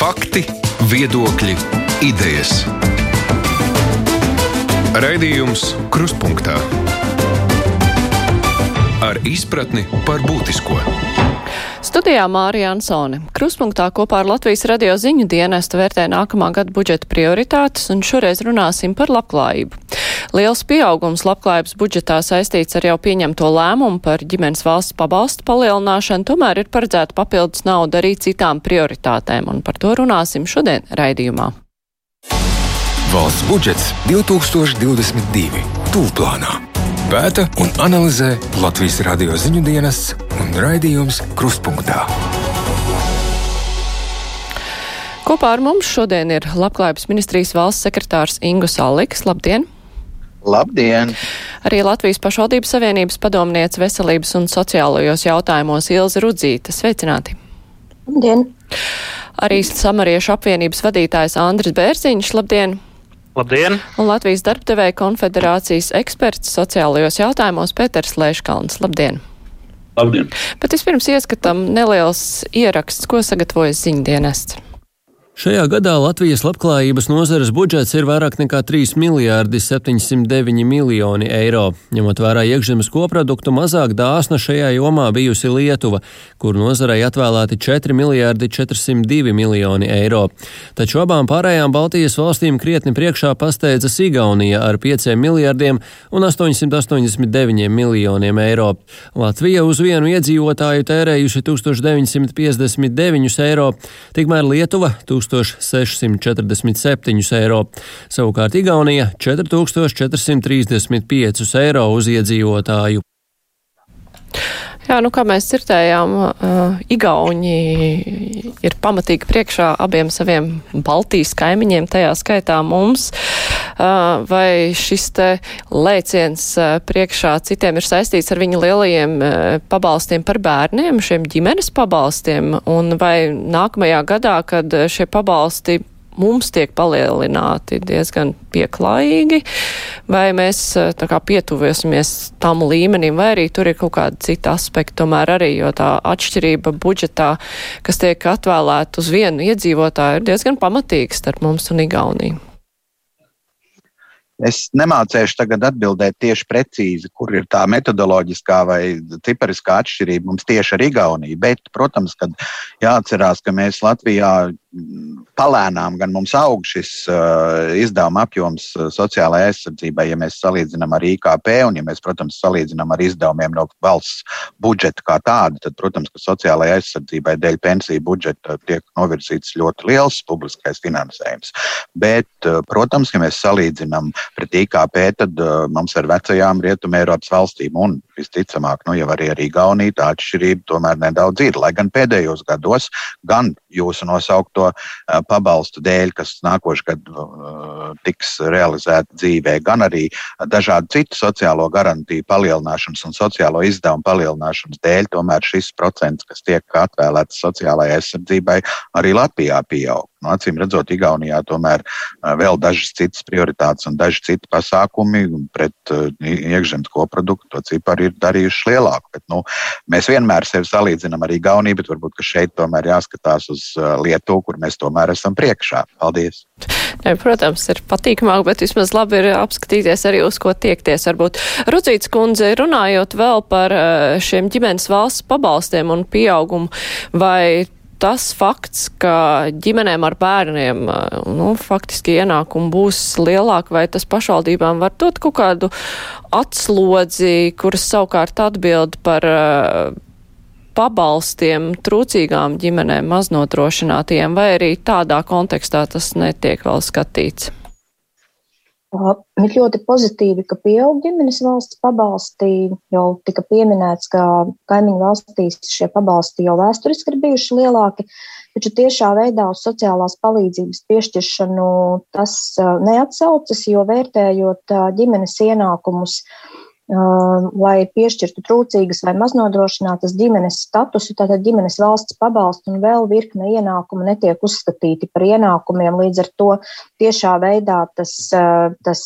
Fakti, viedokļi, idejas. Raidījums Krustpunktā ar izpratni par būtisko. Studijā Mārija Ansone. Kruspunktā kopā ar Latvijas radio ziņu dienestu vērtē nākamā gada budžeta prioritātes, un šoreiz runāsim par labklājību. Liels pieaugums labklājības budžetā saistīts ar jau pieņemto lēmumu par ģimenes valsts pabalstu palielināšanu, tomēr ir paredzēta papildus nauda arī citām prioritātēm, un par to runāsim šodien raidījumā. Valsts budžets 2022. Tūlplānā. Pēta un analizē Latvijas radio ziņu dienests un raidījums Krustpunktā. Kopā ar mums šodien ir Labklājības ministrijas valsts sekretārs Ingu Saliks. Labdien! Labdien! Arī Latvijas pašvaldības savienības padomniece veselības un sociālajos jautājumos Ilza Rudzīta. Sveicināti! Labdien! Arī Samariešu apvienības vadītājs Andris Bērziņš. Labdien! Labdien! Un Latvijas darbdevēja konfederācijas eksperts sociālajos jautājumos Pēters Lēškalns. Labdien! Labdien! Bet vispirms ieskatam neliels ieraksts, ko sagatavojas ziņdienests. Šajā gadā Latvijas labklājības nozares budžets ir vairāk nekā 3 miljārdi 709 miljoni eiro. Ņemot vērā iekšzemes koproduktu, mazāk dāsna šajā jomā bijusi Lietuva, kur nozarei atvēlēti 4 miljārdi 402 miljoni eiro. Taču abām pārējām Baltijas valstīm krietni priekšā pasteidzas Igaunija ar 5 miljārdiem un 889 miljoniem eiro. Latvija uz vienu iedzīvotāju tērējuši 1959 eiro, tikmēr Lietuva 1000. 1647 eiro. Savukārt Igaunija 4435 eiro uz iedzīvotāju. Jā, nu, kā mēs dzirdējām, uh, Igauni ir pamatīgi priekšā abiem saviem Baltijas kaimiņiem, tajā skaitā mums. Uh, vai šis te lēciens uh, priekšā citiem ir saistīts ar viņu lielajiem uh, pabalstiem par bērniem, šiem ģimenes pabalstiem, un vai nākamajā gadā, kad šie pabalsti mums tiek palielināti diezgan pieklājīgi, vai mēs eh, tā kā pietuviesimies tam līmenim, vai arī tur ir kaut kāda cita aspekta tomēr arī, jo tā atšķirība budžetā, kas tiek atvēlēta uz vienu iedzīvotāju, ir diezgan pamatīga starp mums un Igauniju. Es nemācēšu tagad atbildēt tieši precīzi, kur ir tā metodoloģiskā vai cipariskā atšķirība mums tieši ar Igauniju. Bet, protams, kad jāatcerās, ka mēs Latvijā palēnām gan mums aug šis uh, izdevuma apjoms uh, sociālajai aizsardzībai, ja mēs salīdzinām ar IKP un, ja mēs, protams, salīdzinām ar izdevumiem no valsts budžeta kā tāda, tad, protams, ka sociālajai aizsardzībai dēļ pensiju budžeta tiek novirzīts ļoti liels publiskais finansējums. Bet, uh, protams, ja mēs salīdzinām pret IKP, tad uh, mums ar vecajām Rietumē Eiropas valstīm un visticamāk, nu jau arī ar Igauniju tā atšķirība tomēr nedaudz ir, lai gan pēdējos gados gan jūsu nosaukto uh, pabalstu dēļ, kas nākošais gads uh, tiks realizēta dzīvē, gan arī dažādu citu sociālo garantiju palielināšanas un sociālo izdevumu palielināšanas dēļ, tomēr šis procents, kas tiek atvēlēts sociālajai aizsardzībai, arī Latvijā pieaug. Nu, acīm redzot, Igaunijā tomēr vēl dažas citas prioritātes un daži citi pasākumi pret iekšzemes koproduktu to ciparu ir darījuši lielāku. Bet, nu, mēs vienmēr sevi salīdzinām ar Igauniju, bet varbūt šeit tomēr jāskatās uz Lietuvu, kur mēs tomēr esam priekšā. Paldies! Ne, protams, ir patīkamāk, bet vismaz labi ir apskatīties arī uz ko tiekties. Varbūt Rudzīts kundze, runājot vēl par šiem ģimenes valsts pabalstiem un pieaugumu, vai tas fakts, ka ģimenēm ar bērniem nu, faktiski ienākumi būs lielāki, vai tas pašvaldībām var dot kaut kādu atslodzi, kuras savukārt atbild par pabalstiem trūcīgām ģimenēm maznodrošinātiem, vai arī tādā kontekstā tas netiek vēl skatīts? Ir ļoti pozitīvi, ka pieaug ģimenes valsts pabalsti. Jau tika pieminēts, ka kaimiņu valstīs šie pabalsti jau vēsturiski ir bijuši lielāki, taču tiešā veidā uz sociālās palīdzības piešķiršanu tas neatsaucas, jo vērtējot ģimenes ienākumus, lai piešķirtu trūcīgas vai maznodrošinātas ģimenes statusu, tātad ģimenes valsts pabalstu un vēl virkne ienākumu netiek uzskatīti par ienākumiem. Līdz ar to tiešā veidā tas, tas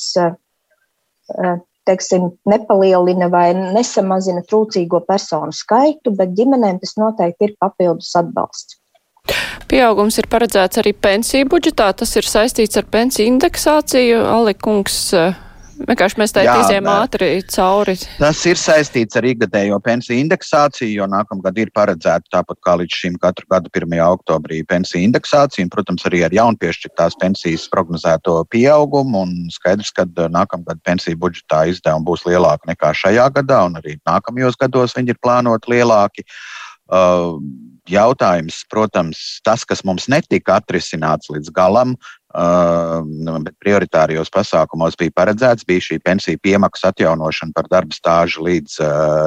teiksim, nepalielina vai nesamazina trūcīgo personu skaitu, bet ģimenēm tas noteikti ir papildus atbalsts. pieaugums ir paredzēts arī pensiju budžetā. Tas ir saistīts ar pensiju indeksāciju. Alikungs, vienkārši mēs tā izējām ātri cauri. Tas ir saistīts ar ikgadējo pensiju indeksāciju, jo nākamgad ir paredzēta tāpat kā līdz šim katru gadu 1. oktobrī pensiju indeksācija, un, protams, arī ar jaunpiešķirtās pensijas prognozēto pieaugumu. Skaidrs, ka nākamgad pensiju budžetā izdevumi būs lielāki nekā šajā gadā, un arī nākamajos gados viņi ir plānoti lielāki. Uh, jautājums, protams, tas, kas mums netika atrisināts līdz galam, bet prioritārijos pasākumos bija paredzēts, bija šī pensiju piemaksu atjaunošana par darba stāžu līdz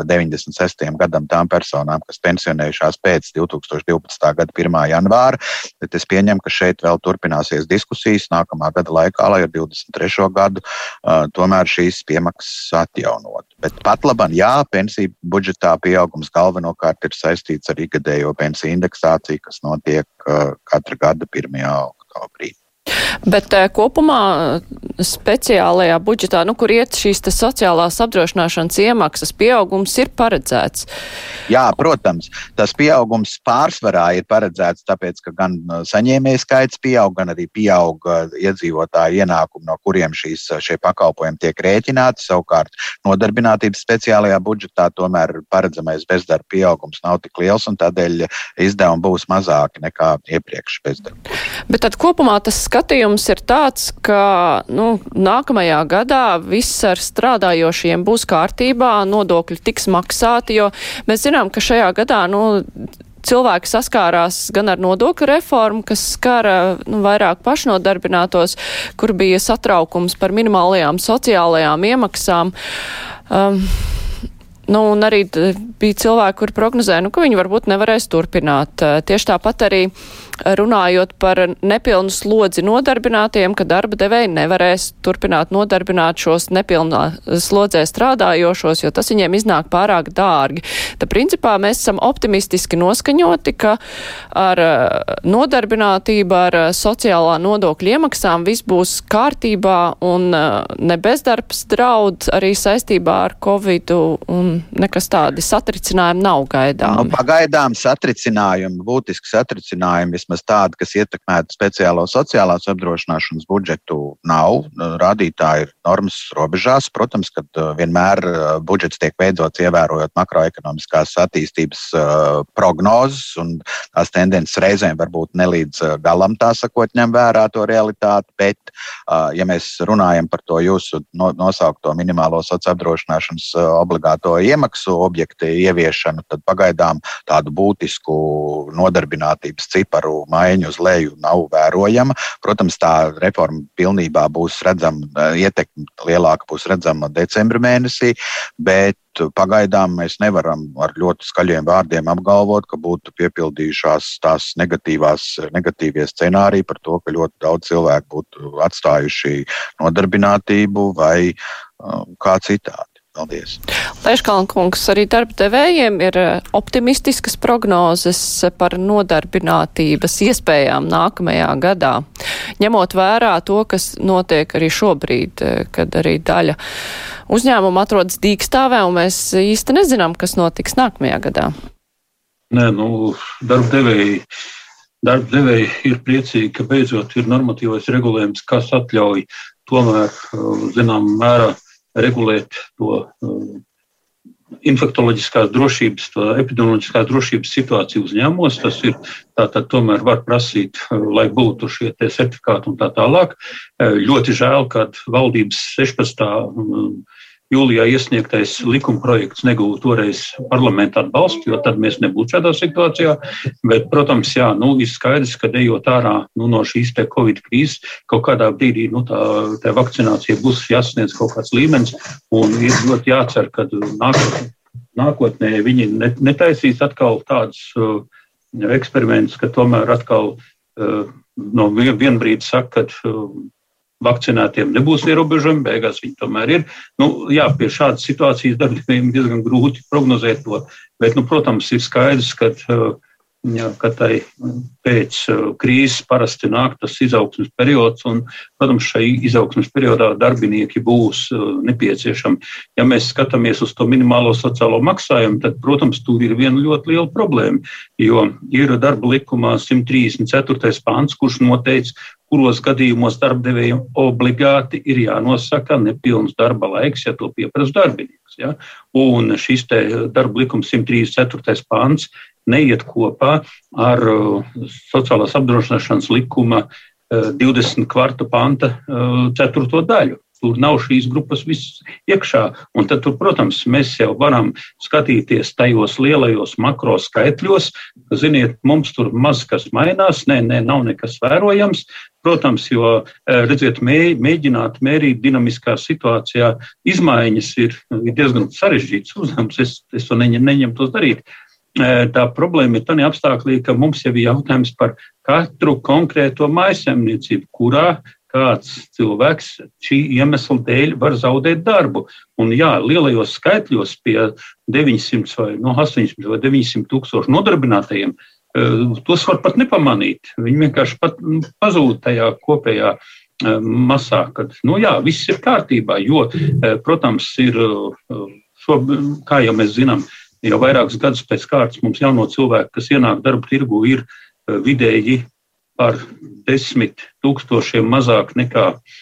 96. gadam tām personām, kas pensionējušās pēc 2012. gada 1. janvāra. Bet es pieņemu, ka šeit vēl turpināsies diskusijas nākamā gada laikā, lai ar 23. gadu tomēr šīs piemaksas atjaunot. Bet pat labam, jā, pensiju budžetā pieaugums galvenokārt ir saistīts ar ikgadējo pensiju indeksāciju, kas notiek katra gada 1. oktobrī. Bet uh, kopumā speciālajā budžetā, nu, kur iet šīs sociālās apdrošināšanas iemaksas pieaugums, ir paredzēts. Jā, protams, tas pieaugums pārsvarā ir paredzēts tāpēc, ka gan uh, saņēmēju skaits pieaug, gan arī pieaug iedzīvotāju ienākumi, no kuriem šīs, šie pakalpojumi tiek rēķināti. Savukārt nodarbinātības speciālajā budžetā tomēr paredzamais bezdarba pieaugums nav tik liels, un tādēļ izdevumi būs mazāki nekā iepriekš bezdarba. Bet tad kopumā tas skatījums ir tāds, ka nu, nākamajā gadā viss ar strādājošiem būs kārtībā, nodokļi tiks maksāti, jo mēs zinām, ka šajā gadā nu, cilvēki saskārās gan ar nodokļu reformu, kas skara nu, vairāk pašnodarbinātos, kur bija satraukums par minimālajām sociālajām iemaksām. Um, Nu, un arī bija cilvēki, kuri prognozēja, nu, ka viņi varbūt nevarēs turpināt. Tieši tāpat arī uh, runājot par nepilnu slodzi nodarbinātiem, ka darba devēji nevarēs turpināt nodarbināt šos nepilnā slodzē strādājošos, jo tas viņiem iznāk pārāk dārgi. Tad principā mēs esam optimistiski noskaņoti, ka ar eh, nodarbinātību, ar eh, sociālā nodokļa iemaksām viss būs kārtībā un eh, ne bezdarbs draud arī saistībā ar Covid un nekas tādi satricinājumi nav gaidām. Nu, pagaidām satricinājumi, būtiski satricinājumi vismaz tāda, kas ietekmētu speciālo sociālās apdrošināšanas budžetu, nav. Rādītāji ir normas robežās. Protams, ka uh, vienmēr uh, budžets tiek veidots ievērojot makroekonomiskās attīstības uh, prognozes, un tās tendences reizēm varbūt nelīdz galam tā sakot ņem vērā to realitāti, bet, ja mēs runājam par to jūsu nosaukto minimālo sociālo apdrošināšanas obligāto iemaksu objektu ieviešanu, tad pagaidām tādu būtisku nodarbinātības ciparu maiņa uz leju nav vērojama. Protams, tā reforma pilnībā būs redzama, ietekme lielāka būs redzama decembra mēnesī, bet pagaidām mēs nevaram ar ļoti skaļiem vārdiem apgalvot, ka būtu piepildījušās tās negatīvie scenāriji par to, ka ļoti daudz cilvēku būtu atstājuši nodarbinātību vai kā citādi. Paldies! Leškalnkungs, arī darba devējiem ir eh, optimistiskas prognozes par nodarbinātības iespējām nākamajā gadā. Ņemot vērā to, kas notiek arī šobrīd, eh, kad arī daļa uzņēmuma atrodas dīkstāvē, un mēs īsti nezinām, kas notiks nākamajā gadā. Nē, nu, darba devēji. Darba devēji ir priecīgi, ka beidzot ir normatīvais regulējums, kas atļauj tomēr, eh, zināmā mērā, regulēt to uh, infektuoloģiskās drošības, to epidemioloģiskās drošības situāciju uzņēmumos. Tas ir tātad tomēr var prasīt, uh, lai būtu šie certifikāti un tā tālāk. Uh, ļoti žēl, ka valdības 16 jūlijā iesniegtais likuma projekts negūta toreiz parlamenta atbalstu, jo tad mēs nebūtu šādā situācijā. Bet, protams, jā, nu, ir skaidrs, ka ejot ārā nu, no šīs Covid krīzes, kaut kādā brīdī nu, tā, tā vakcinācija būs jāsasniedz kaut kāds līmenis, un ir ļoti jācer, ka nākotnē, nākotnē viņi netaisīs atkal tādus uh, eksperimentus, ka tomēr atkal uh, no viena brīdi saka, ka uh, vakcinētiem nebūs ierobežojumi, beigās viņi tomēr ir. Nu, jā, pie šādas situācijas darbībiem diezgan grūti prognozēt to, bet, nu, protams, ir skaidrs, ka uh, ja, ka tai pēc krīzes parasti nāk tas izaugsmes periods, un, protams, šai izaugsmes periodā darbinieki būs nepieciešami. Ja mēs skatāmies uz to minimālo sociālo maksājumu, tad, protams, tur ir viena ļoti liela problēma, jo ir darba likumā 134. pāns, kurš noteica, kuros gadījumos darbdevējiem obligāti ir jānosaka nepilns darba laiks, ja to pieprasa darbinieks. Ja? Un šis darba likums 134. pāns neiet kopā ar uh, sociālās apdrošināšanas likuma 20. Uh, panta 4. Uh, daļu. Tur nav šīs grupas viss iekšā. Un tad, tur, protams, mēs jau varam skatīties tajos lielajos makro skaitļos. Ziniet, mums tur maz kas mainās, nē, nē, nav nekas vērojams. Protams, jo, redziet, mē, mēģināt mērīt dinamiskā situācijā izmaiņas ir diezgan sarežģīts uzdevums. Es, es to neņem, neņemtos darīt. Tā problēma ir tādā apstākļā, ka mums jau ir jautājums par katru konkrēto maisaimniecību, kurā kāds cilvēks šī iemesla dēļ var zaudēt darbu. Un, jā, lielajos skaitļos pie 900 vai no 800 vai 900 tūkstošu nodarbinātajiem tos var pat nepamanīt. Viņi vienkārši pat nu, pazūd tajā kopējā masā, kad, nu jā, viss ir kārtībā, jo, protams, ir, šo, kā jau mēs zinām, jau vairākus gadus pēc kārtas mums jauno cilvēku, kas ienāk darba tirgu, ir vidēji par desmit tūkstošiem mazāk nekā uh,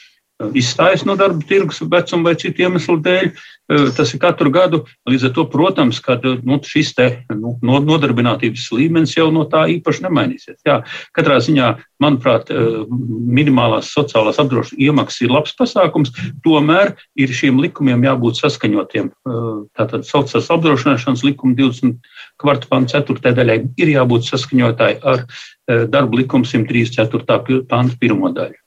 izstājas no darba tirgus vecuma vai citu iemeslu dēļ. Uh, tas ir katru gadu. Līdz ar to, protams, ka uh, nu, šis te, nu, nodarbinātības līmenis jau no tā īpaši nemainīsies. Jā, katrā ziņā, manuprāt, minimālās sociālās apdrošināšanas iemaksas ir labs pasākums, tomēr ir šiem likumiem jābūt saskaņotiem. Tātad sociālās apdrošināšanas likuma 20 kvartu pants 4. daļai ir jābūt saskaņotāji ar Eh, darba likuma 134. pānta pirmo daļu.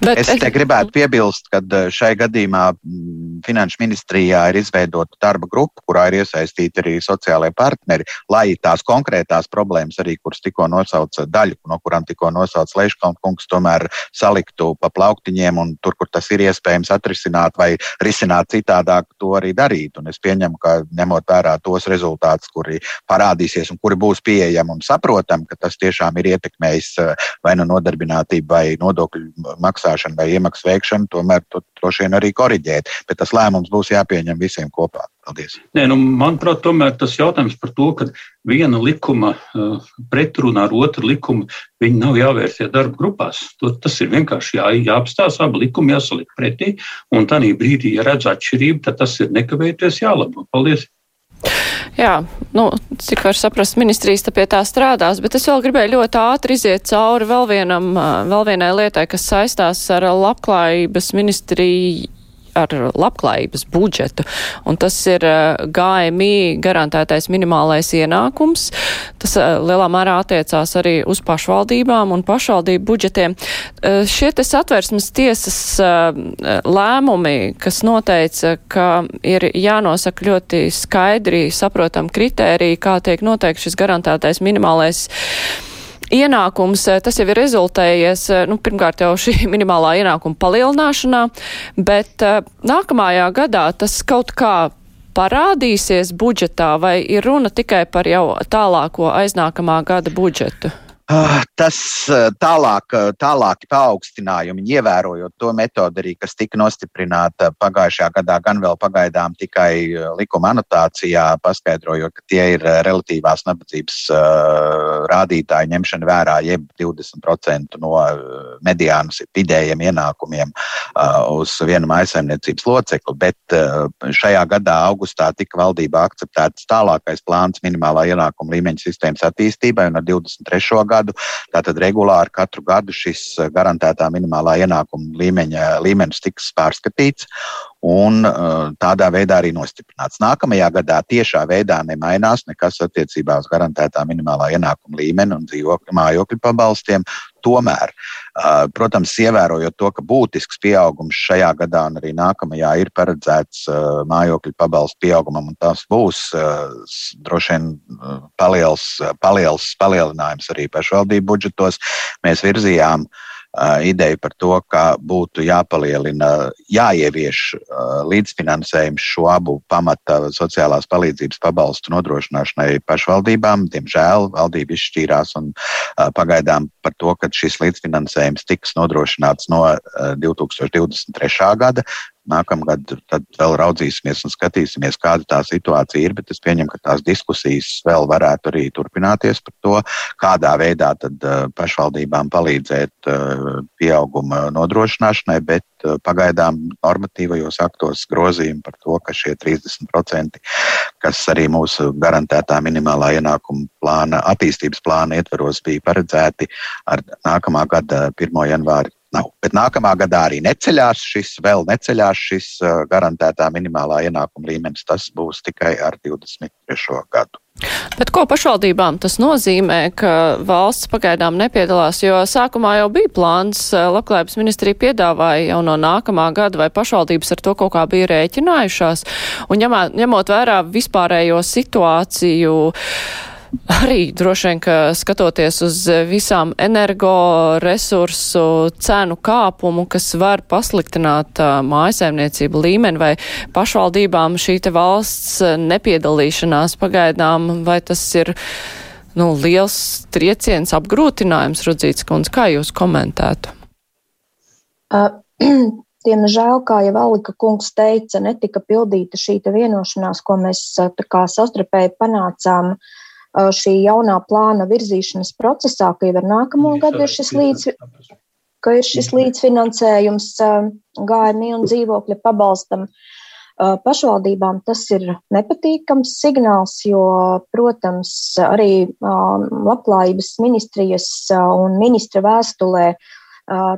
Bet es te gribētu piebilst, ka eh, šai gadījumā mm, Finanšu ministrijā ir izveidota darba grupa, kurā ir iesaistīti arī sociālai partneri, lai tās konkrētās problēmas, arī kuras tikko nosauca daļu, no kurām tikko nosauca Leiškalns kungs, tomēr saliktu pa plauktiņiem un tur, kur tas ir iespējams atrisināt vai risināt citādāk, to arī darīt. Un es pieņemu, ka ņemot vērā tos rezultātus, kuri parādīsies un kuri būs pieejami un saprotami, ka tas tiešām ir ietekmējis eh, vai nu nodarbinātību vai nodokļu maksāšanu vai iemaksu veikšanu, tomēr to droši vien arī koriģēt. Bet tas lēmums būs jāpieņem visiem kopā. Paldies. Nē, nu, manuprāt, tomēr tas jautājums par to, ka viena likuma uh, pretrunā ar otru likumu, viņi nav jāvērsie darba grupās. To, tas ir vienkārši jā, jāapstāsta, abi likumi jāsaliek pretī, un tādā brīdī, ja redz atšķirību, tad tas ir nekavēties jālabo. Paldies! Jā, nu, cik var saprast, ministrijas pie tā strādās, bet es vēl gribēju ļoti ātri iziet cauri vēl, vienam, vēl vienai lietai, kas saistās ar labklājības ministriju ar labklājības budžetu, un tas ir eh, GMI garantētais minimālais ienākums. Tas eh, lielā mērā attiecās arī uz pašvaldībām un pašvaldību budžetiem. Eh, šie te satversmes tiesas lēmumi, kas noteica, ka ir jānosaka ļoti skaidri saprotam kritēriji, kā tiek noteikts šis garantētais minimālais ienākums, eh, tas jau ir rezultējies, eh, nu, pirmkārt jau šī minimālā ienākuma palielināšanā, bet uh, nākamajā gadā tas kaut kā parādīsies budžetā vai ir runa tikai par jau tālāko aiznākamā gada budžetu? Ah, tas eh, tālāk, eh, tālāki paaugstinājumi, ievērojot to metodi, arī, kas tika nostiprināta pagājušajā gadā, gan vēl pagaidām tikai eh, likuma anotācijā, paskaidrojot, ka tie ir relatīvās nabadzības rādītāji ņemšana vērā, jeb 20% no mediānas vidējiem ienākumiem uz vienu maisaimniecības locekli. Bet šajā gadā, augustā, tika valdībā akceptēts tālākais plāns minimālā ienākuma līmeņa sistēmas attīstībai un ar 23. gadu gadu. Tātad regulāri katru gadu šis eh, garantētā minimālā ienākuma līmeņa, līmenis tiks pārskatīts un uh, tādā veidā arī nostiprināts. Nākamajā gadā tiešā veidā nemainās nekas attiecībā uz garantētā minimālā ienākuma līmeni un dzīvokļu mājokļu pabalstiem. Tomēr, protams, ievērojot to, ka būtisks pieaugums šajā gadā un arī nākamajā ir paredzēts mājokļu pabalstu pieaugumam, un tas būs droši vien paliels, paliels palielinājums arī pašvaldību budžetos, mēs virzījām uh, ideju par to, ka būtu jāpalielina, jāievieš līdzfinansējums šo abu pamata sociālās palīdzības pabalstu nodrošināšanai pašvaldībām. Diemžēl valdība izšķīrās un pagaidām par to, ka šis līdzfinansējums tiks nodrošināts no 2023. gada. Nākamgad tad vēl raudzīsimies un skatīsimies, kāda tā situācija ir, bet es pieņemu, ka tās diskusijas vēl varētu arī turpināties par to, kādā veidā tad pašvaldībām palīdzēt pieauguma nodrošināšanai, bet pagaidām normatīvajos aktos grozījumi par to, ka šie 30%, kas arī mūsu garantētā minimālā ienākuma plāna, attīstības plāna ietveros bija paredzēti ar nākamā gada 1. janvāri nav. Bet nākamā gadā arī neceļās šis, vēl neceļās šis uh, garantētā minimālā ienākuma līmenis. Tas būs tikai ar 23. gadu. Bet ko pašvaldībām tas nozīmē, ka valsts pagaidām nepiedalās, jo sākumā jau bija plāns, uh, labklājības ministrija piedāvāja jau no nākamā gada, vai pašvaldības ar to kaut kā bija rēķinājušās, un ņemot, vērā vispārējo situāciju, arī droši vien, ka skatoties uz visām energoresursu cenu kāpumu, kas var pasliktināt mājasēmniecību līmeni vai pašvaldībām šī te valsts nepiedalīšanās pagaidām, vai tas ir nu, liels trieciens, apgrūtinājums, Rudzīts kundze, kā jūs komentētu? Uh, Diemžēl, kā jau Alika kungs teica, netika pildīta šī vienošanās, ko mēs kā sastarpēji panācām uh, šī jaunā plāna virzīšanas procesā, ka jau ar nākamo gadu ir šis, līdz, ka ir šis līdzfinansējums gājumi un dzīvokļa pabalstam. Pašvaldībām. Tas ir nepatīkams signāls, jo, protams, arī labklājības ministrijas un ministra vēstulē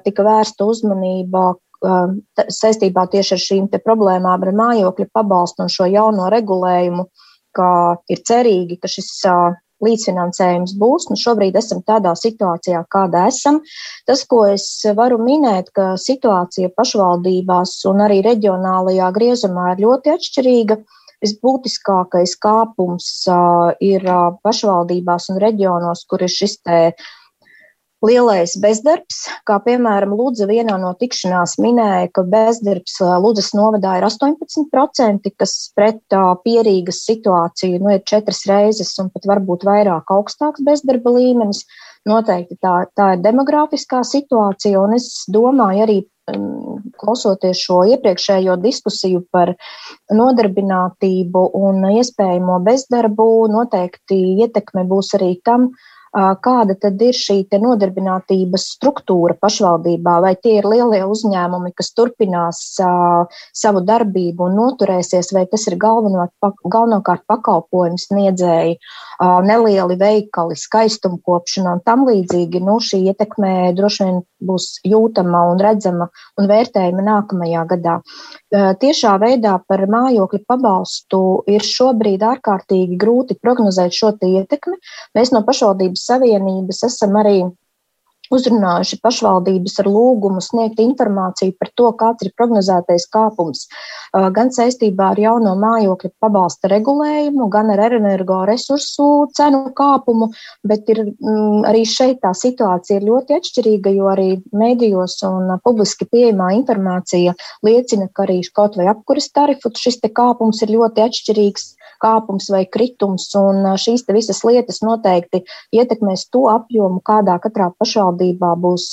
tika vērsta uzmanība saistībā tieši ar šīm problēmām ar mājokļa pabalstu un šo jauno regulējumu ka ir cerīgi, ka šis līdzfinansējums būs. Nu, šobrīd esam tādā situācijā, kāda esam. Tas, ko es varu minēt, ka situācija pašvaldībās un arī reģionālajā griezumā ir ļoti atšķirīga. Visbūtiskākais kāpums uh, ir uh, pašvaldībās un reģionos, kur ir šis te lielais bezdarbs, kā piemēram Lūdza vienā no tikšanās minēja, ka bezdarbs Lūdzas novadā ir 18%, kas pret pierīgas situāciju nu, ir četras reizes un pat varbūt vairāk augstāks bezdarba līmenis. Noteikti tā, tā ir demografiskā situācija, un es domāju arī klausoties šo iepriekšējo diskusiju par nodarbinātību un iespējamo bezdarbu, noteikti ietekme būs arī tam, uh, kāda tad ir šī nodarbinātības struktūra pašvaldībā, vai tie ir lielie uzņēmumi, kas turpinās savu darbību un noturēsies, vai tas ir galveno, galvenokārt pakalpojumu sniedzēji, nelieli veikali, skaistumkopšana un tam līdzīgi. Nu, šī ietekme droši vien būs jūtama un redzama un vērtējama nākamajā gadā. Tiešā veidā par mājokļu pabalstu ir šobrīd ārkārtīgi grūti prognozēt šo ietekmi. Mēs no pašvaldības Savienības. Esam arī uzrunājuši pašvaldības ar lūgumu sniegt informāciju par to, kāds ir prognozētais kāpums. Gan saistībā ar jauno mājokļu pabalsta regulējumu, gan ar energo resursu cenu kāpumu, bet ir, m, arī šeit tā situācija ir ļoti atšķirīga, jo arī medijos un publiski pieejamā informācija liecina, ka arī kaut vai apkuras tarifu šis kāpums ir ļoti atšķirīgs kāpums vai kritums, un šīs visas lietas noteikti ietekmēs to apjomu, kādā katrā pašvaldībā būs,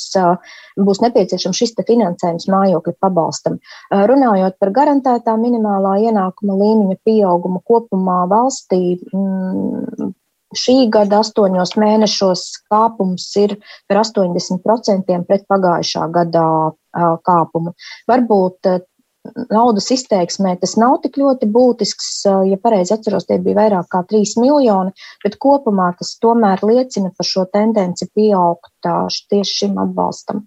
būs nepieciešams šis finansējums mājokļu pabalstam. Runājot par garantētā minimālā ienākuma līmeņa pieaugumu kopumā valstī, mm, Šī gada astoņos mēnešos kāpums ir par 80% pret pagājušā gada kāpumu. Varbūt naudas izteiksmē tas nav tik ļoti būtisks. Ja pareizi atceros, tie bija vairāk kā 3 miljoni, bet kopumā tas tomēr liecina par šo tendenci pieaugt tieši šim atbalstam.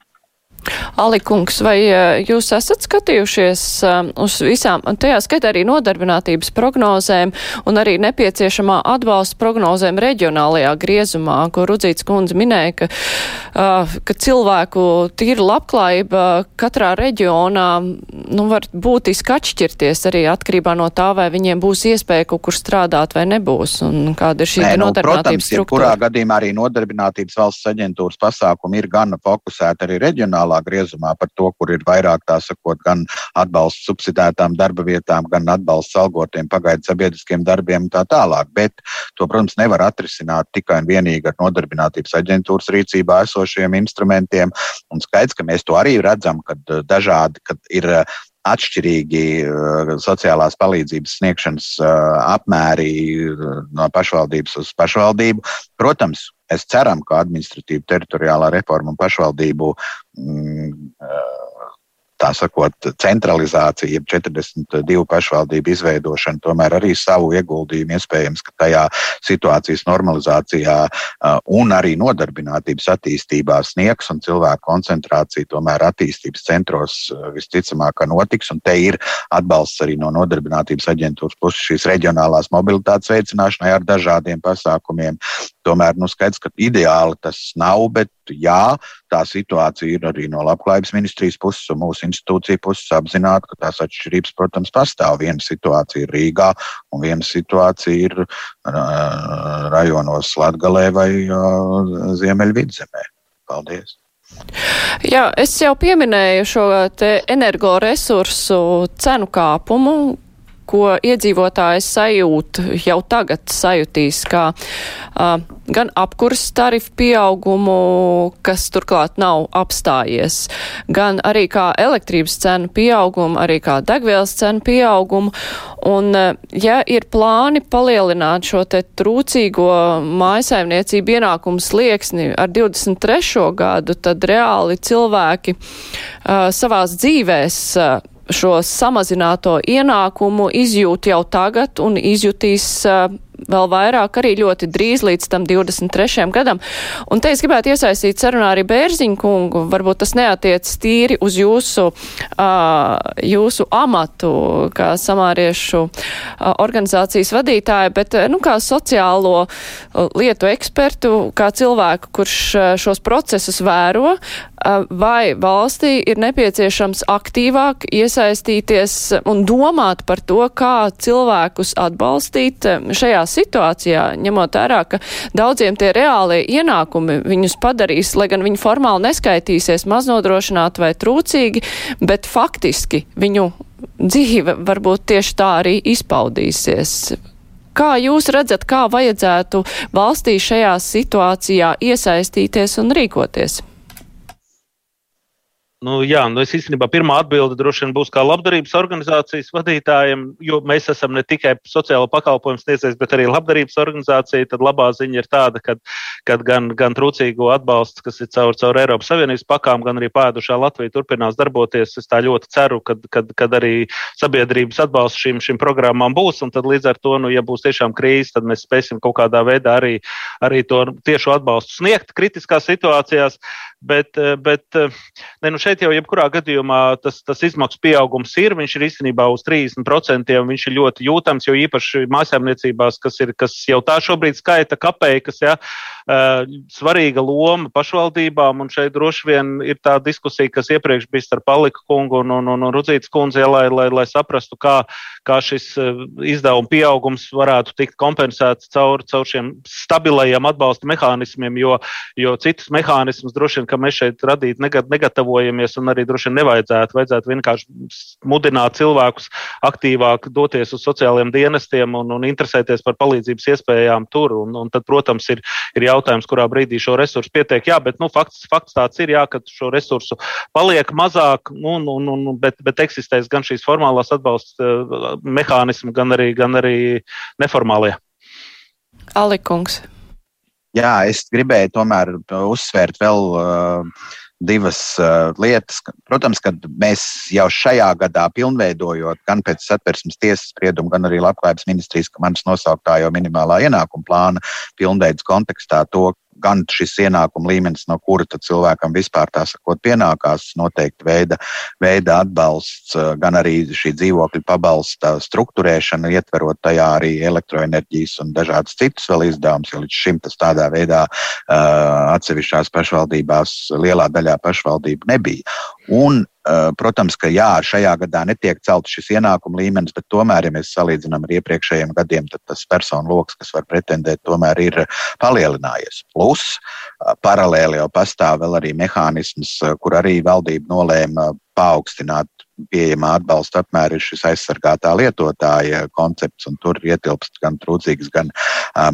Alikungs, vai eh, jūs esat skatījušies eh, uz visām, tajā skaitā arī nodarbinātības prognozēm un arī nepieciešamā atbalsta prognozēm reģionālajā griezumā, ko Rudzīts kundze minēja, ka, eh, ka cilvēku tīra labklājība katrā reģionā nu, var būtiski atšķirties arī atkarībā no tā, vai viņiem būs iespēja kaut kur strādāt vai nebūs, un kāda ir šī Nē, nu, nodarbinātības protams, struktūra. Kurā gadījumā arī nodarbinātības valsts aģentūras pasākumi ir gana fokusēti arī reģionālā griezumā par to, kur ir vairāk tā sakot, gan atbalsts subsidētām darba vietām, gan atbalsts algotiem pagaidu sabiedriskiem darbiem un tā tālāk. Bet to, protams, nevar atrisināt tikai un vienīgi ar nodarbinātības aģentūras rīcībā esošiem instrumentiem. Un skaidrs, ka mēs to arī redzam, kad eh, dažādi, kad ir eh, atšķirīgi uh, sociālās palīdzības sniegšanas apmēri no pašvaldības uz pašvaldību. Protams, Mēs ceram, ka administratīva teritoriālā reforma un pašvaldību mm, tā sakot, centralizācija, jeb 42 pašvaldību izveidošana, tomēr arī savu ieguldījumu iespējams, tajā situācijas normalizācijā un arī nodarbinātības attīstībā sniegs un cilvēku koncentrācija tomēr attīstības centros visticamāk notiks. Un te ir atbalsts arī no nodarbinātības aģentūras puses šīs reģionālās mobilitātes veicināšanai ar dažādiem pasākumiem. Tomēr nu, skaidrs, ka ideāli tas nav, bet jā, tā situācija ir arī no labklājības ministrijas puses un mūsu institūcija puses apzināta, ka tās atšķirības, protams, pastāv. Viena situācija ir Rīgā un viena situācija ir uh, rajonos Latgalē vai uh, Ziemeļvidzemē. Paldies! Jā, es jau pieminēju šo energoresursu cenu kāpumu, ko iedzīvotājs sajūt, jau tagad sajūtīs, kā uh, gan apkurs tarifu pieaugumu, kas turklāt nav apstājies, gan arī kā elektrības cenu pieaugumu, arī kā degvielas cenu pieaugumu. Un, ja ir plāni palielināt šo te trūcīgo mājasaimniecību ienākumu slieksni ar 23. gadu, tad reāli cilvēki uh, savās dzīvēs uh, šo samazināto ienākumu izjūt jau tagad un izjutīs uh, vēl vairāk arī ļoti drīz līdz tam 23. gadam. Un te es gribētu iesaistīt sarunā arī Bērziņu kungu, varbūt tas neatiec tīri uz jūsu, uh, jūsu amatu, kā samāriešu uh, organizācijas vadītāju, bet, nu, kā sociālo lietu ekspertu, kā cilvēku, kurš šos procesus vēro, uh, vai valstī ir nepieciešams aktīvāk iesaistīties un domāt par to, kā cilvēkus atbalstīt šajās situācijā, ņemot vērā, ka daudziem tie reālie ienākumi viņus padarīs, lai gan viņi formāli neskaitīsies maznodrošināti vai trūcīgi, bet faktiski viņu dzīve varbūt tieši tā arī izpaudīsies. Kā jūs redzat, kā vajadzētu valstī šajā situācijā iesaistīties un rīkoties? Nu, jā, nu es īstenībā pirmā atbilde droši vien būs kā labdarības organizācijas vadītājiem, jo mēs esam ne tikai sociālo pakalpojumu sniedzējs, bet arī labdarības organizācija. Tad labā ziņa ir tāda, ka kad gan, gan trūcīgo atbalsts, kas ir caur, caur Eiropas Savienības pakām, gan arī pēdušā Latvija turpinās darboties. Es tā ļoti ceru, ka kad, kad arī sabiedrības atbalsts šīm, šīm programmām būs. Tad līdz ar to, nu, ja būs tiešām krīze, tad mēs spēsim kaut kādā veidā arī, arī to tiešu atbalstu sniegt kritiskās situācijās. Bet, bet ne, nu šeit jau jebkurā gadījumā tas, tas izmaksu pieaugums ir. Viņš ir īstenībā uz 30%. Viņš ir ļoti jūtams, jo īpaši mājsaimniecībās, kas, ir, kas jau tā šobrīd skaita kapeikas, ja, svarīga loma pašvaldībām. Un šeit droši vien ir tā diskusija, kas iepriekš bija starp Paliku kungu un, un, un, Rudzītas kundzi, lai, lai, lai saprastu, kā, kā šis izdevuma pieaugums varētu tikt kompensēts caur, caur šiem stabilajiem atbalsta mehānismiem, jo, jo citus mehānismus droši vien ka mēs šeit radīt negatavojamies un arī droši vien nevajadzētu. Vajadzētu vienkārši mudināt cilvēkus aktīvāk doties uz sociālajiem dienestiem un, un interesēties par palīdzības iespējām tur. Un, un tad, protams, ir, ir jautājums, kurā brīdī šo resursu pietiek. Jā, bet nu, fakts, fakts tāds ir, jā, ka šo resursu paliek mazāk, un, un, un, bet, bet eksistēs gan šīs formālās atbalsta uh, mehānismi, gan arī, gan arī neformālie. Alikungs. Jā, es gribēju tomēr uzsvērt vēl uh, divas uh, lietas. Protams, ka mēs jau šajā gadā pilnveidojot gan pēc satversmes tiesas spriedumu, gan arī Labklājības ministrijas manas nosauktā jau minimālā ienākuma plāna pilnveids kontekstā to, gan šis ienākuma līmenis, no kura cilvēkam vispār tā sakot pienākās noteikti veida, veida atbalsts, gan arī šī dzīvokļa pabalsta struktūrēšana, ietverot tajā arī elektroenerģijas un dažādas citas vēl izdevumus, jo līdz šim tas tādā veidā atsevišķās pašvaldībās lielā daļā pašvaldību nebija. Un Eh, protams, ka jā, šajā gadā netiek celts šis ienākuma līmenis, bet tomēr, ja mēs salīdzinām ar iepriekšējiem gadiem, tad tas personu lokus, kas var pretendēt, tomēr ir palielinājies. Plus, eh, paralēli jau pastāv vēl arī mehānisms, eh, kur arī valdība nolēma paaugstināt pieejamā atbalsta apmēra ir šis aizsargātā lietotāja koncepts, un tur ietilpst gan trūcīgas, gan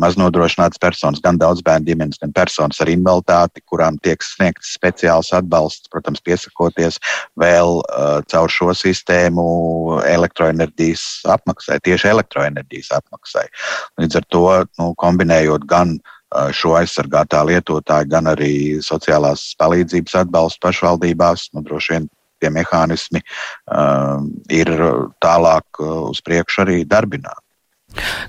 maznodrošinātas personas, gan daudz bērnu ģimenes, gan personas ar invaliditāti, kurām tiek sniegts speciāls atbalsts, protams, piesakoties vēl uh, caur šo sistēmu elektroenerģijas apmaksai, tieši elektroenerģijas apmaksai. Līdz ar to nu, kombinējot gan šo aizsargātā lietotāju, gan arī sociālās palīdzības atbalstu pašvaldībās. Nu, droši vien tie mehānismi uh, ir tālāk uh, uz priekšu arī darbināti.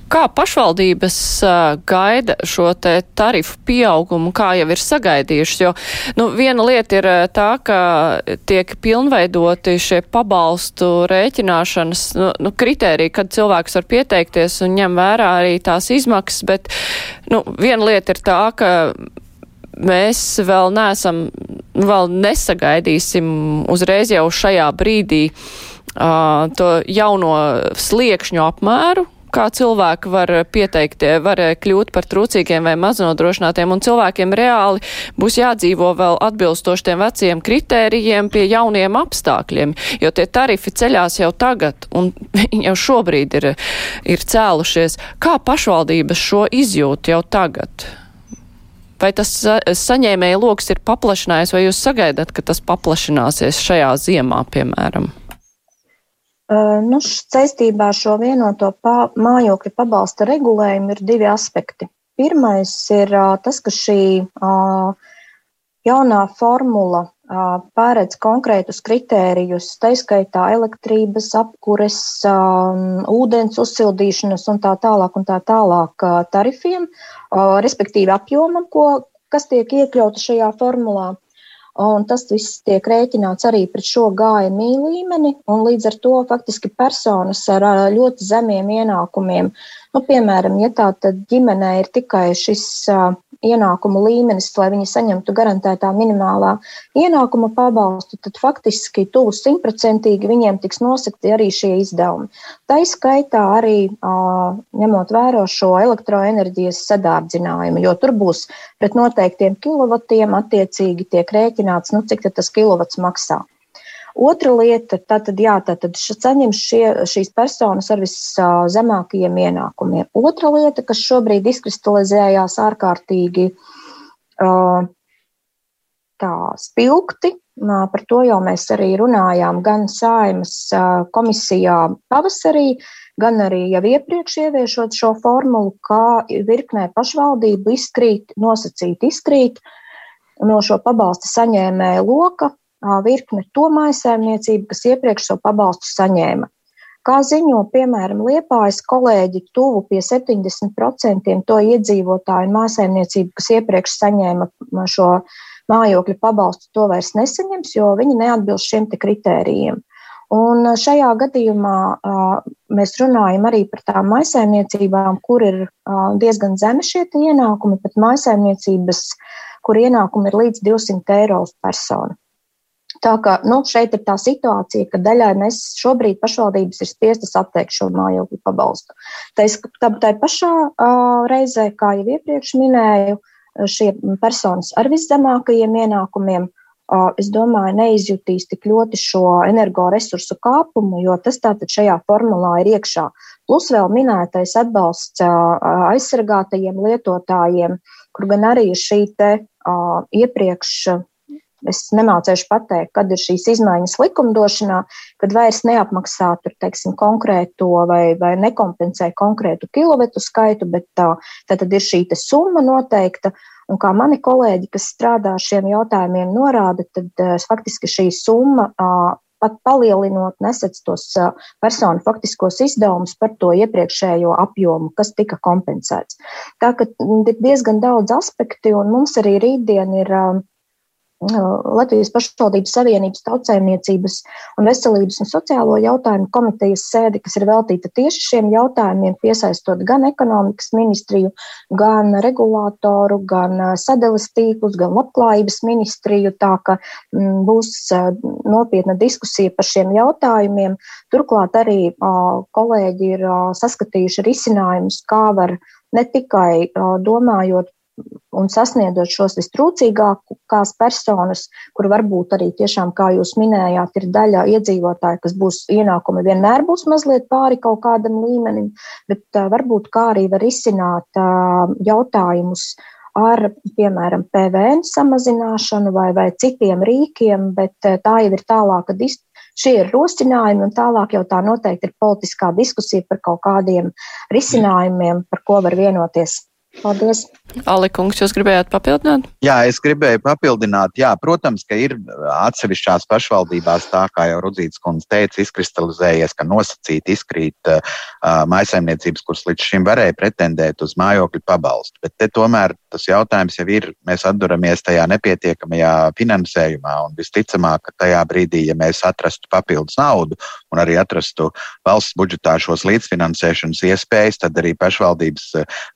Kā pašvaldības uh, gaida šo te tarifu pieaugumu, kā jau ir sagaidījušas? Jo nu, viena lieta ir uh, tā, ka tiek pilnveidoti šie pabalstu rēķināšanas nu, nu, kritēriji, kad cilvēks var pieteikties un ņem vērā arī tās izmaksas, bet nu, viena lieta ir tā, ka mēs vēl neesam, vēl nesagaidīsim uzreiz jau šajā brīdī uh, to jauno sliekšņu apmēru, kā cilvēki var pieteikt, var kļūt par trūcīgiem vai maznodrošinātiem, un cilvēkiem reāli būs jādzīvo vēl atbilstoši tiem veciem kritērijiem pie jauniem apstākļiem, jo tie tarifi ceļās jau tagad, un jau šobrīd ir, ir cēlušies. Kā pašvaldības šo izjūt jau tagad? Vai tas saņēmēja lokus ir paplašinājies, vai jūs sagaidat, ka tas paplašināsies šajā ziemā, piemēram? Nu, saistībā ar šo vienoto pā, mājokļa pabalsta regulējumu ir divi aspekti. Pirmais ir tas, ka šī jaunā formula pārēdz konkrētus kritērijus, taiskaitā elektrības, apkures, ūdens uzsildīšanas un tā tālāk un tā tālāk tarifiem, respektīvi apjomam, ko, kas tiek iekļauta šajā formulā. Un tas viss tiek rēķināts arī pret šo GMI līmeni, un līdz ar to faktiski personas ar ļoti zemiem ienākumiem, nu, piemēram, ja tā ģimenē ir tikai šis ienākumu līmenis, lai viņi saņemtu garantētā minimālā ienākuma pabalstu, tad faktiski tuvu simtprocentīgi viņiem tiks nosakti arī šie izdevumi. Tā izskaitā arī ņemot vērā šo elektroenerģijas sadārdzinājumu, jo tur būs pret noteiktiem kilovatiem attiecīgi tiek rēķināts, nu, cik tas kilovats maksā. Otra lieta, tātad, jā, tātad saņem šie, šīs personas ar viszemākajiem ienākumiem. Otra lieta, kas šobrīd izkristalizējās ārkārtīgi tā spilgti, par to jau mēs arī runājām gan saimas komisijā pavasarī, gan arī jau iepriekš ieviešot šo formulu, kā virknē pašvaldību izkrīt, nosacīt izkrīt no šo pabalsta saņēmēju loka virkne to mājasēmniecību, kas iepriekš šo pabalstu saņēma. Kā ziņo, piemēram, Liepājas kolēģi, tuvu pie 70% to iedzīvotāju mājasēmniecību, kas iepriekš saņēma šo mājokļu pabalstu, to vairs nesaņems, jo viņi neatbilst šiem kritērijiem. Un šajā gadījumā mēs runājam arī par tām maisaimniecībām, kur ir diezgan zemi šie ienākumi, pat maisaimniecības, kur ienākumi ir līdz 200 eiro uz personu. Tā kā nu, šeit ir tā situācija, ka daļai mēs šobrīd pašvaldības ir spiestas atteikt šo mājokļu pabalstu. Tā, tā, tā pašā uh, reizē, kā jau iepriekš minēju, šie personas ar viszemākajiem ienākumiem, es domāju, neizjutīs tik ļoti šo energoresursu kāpumu, jo tas tātad šajā formulā ir iekšā. Plus vēl minētais atbalsts aizsargātajiem lietotājiem, kur gan arī šī te iepriekš Es nemācēšu pateikt, kad ir šīs izmaiņas likumdošanā, kad vairs neapmaksā tur, teiksim, konkrēto vai, vai nekompensē konkrētu kilometru skaitu, bet tā, tā tad ir šī summa noteikta. Un kā mani kolēģi, kas strādā ar šiem jautājumiem, norāda, tad uh, faktiski šī summa pat palielinot, nesadz tos personu faktiskos izdevumus par to iepriekšējo apjomu, kas tika kompensēts. Tā ka ir diezgan daudz aspekti, un mums arī rītdien ir Latvijas pašvaldības savienības tautsēmniecības un veselības un sociālo jautājumu komitejas sēdi, kas ir veltīta tieši šiem jautājumiem, piesaistot gan ekonomikas ministriju, gan regulātoru, gan sadales tīklus, gan labklājības ministriju. Tā ka m, būs nopietna diskusija par šiem jautājumiem. Turklāt arī kolēģi ir saskatījuši risinājumus, kā var ne tikai domājot un sasniedzot šos vistrūcīgākās personas, kur varbūt arī tiešām, kā jūs minējāt, ir daļa iedzīvotāji, kas būs ienākumi vienmēr būs mazliet pāri kaut kādam līmenim, bet varbūt kā arī var izsināt jautājumus ar, piemēram, PVN samazināšanu vai, vai citiem rīkiem, bet tā jau ir tālāka diskusija. Šie ir rosinājumi, un tālāk jau tā noteikti ir politiskā diskusija par kaut kādiem risinājumiem, par ko var vienoties Paldies! Alikungs, jūs gribējāt papildināt? Jā, es gribēju papildināt. Jā, protams, ka ir atsevišķās pašvaldībās, tā kā jau Rudzīts kundze teica, izkristalizējies, ka nosacīti izkrīt uh, maisaimniecības, kuras līdz šim varēja pretendēt uz mājokļu pabalstu. Bet te tomēr tas jautājums jau ir, mēs atduramies tajā nepietiekamajā finansējumā un visticamāk, ka tajā brīdī, ja mēs atrastu papildus naudu un arī atrastu valsts budžetā šos līdzfinansēšanas iespējas, tad arī pašvaldības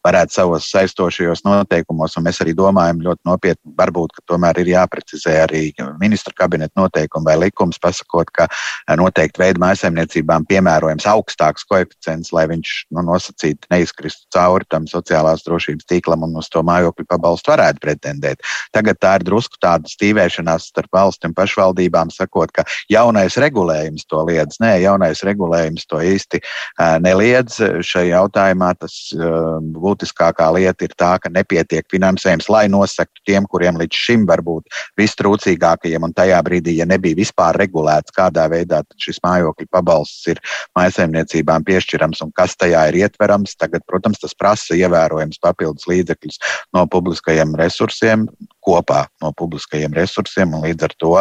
varētu savos saistošajos noteikumos, un mēs arī domājam ļoti nopietni, varbūt, ka tomēr ir jāprecizē arī ministra kabineta noteikumi vai likums, pasakot, ka eh, noteikti veidu mājsaimniecībām piemērojams augstāks koeficients, lai viņš nu, nosacīti neizkristu cauri tam sociālās drošības tīklam un uz to mājokļu pabalstu varētu pretendēt. Tagad tā ir drusku tāda stīvēšanās starp valsti un pašvaldībām, sakot, ka jaunais regulējums to liedz. Nē, jaunais regulējums to īsti uh, neliedz. Šajā jautājumā tas uh, būtiskākā lieta ir tā, ka nepietiek finansējums, lai nosaktu tiem, kuriem līdz šim var būt vistrūcīgākajiem, un tajā brīdī, ja nebija vispār regulēts, kādā veidā šis mājokļu pabalsts ir maisaimniecībām piešķirams un kas tajā ir ietverams, tagad, protams, tas prasa ievērojams papildus līdzekļus no publiskajiem resursiem, kopā no publiskajiem resursiem, līdz ar to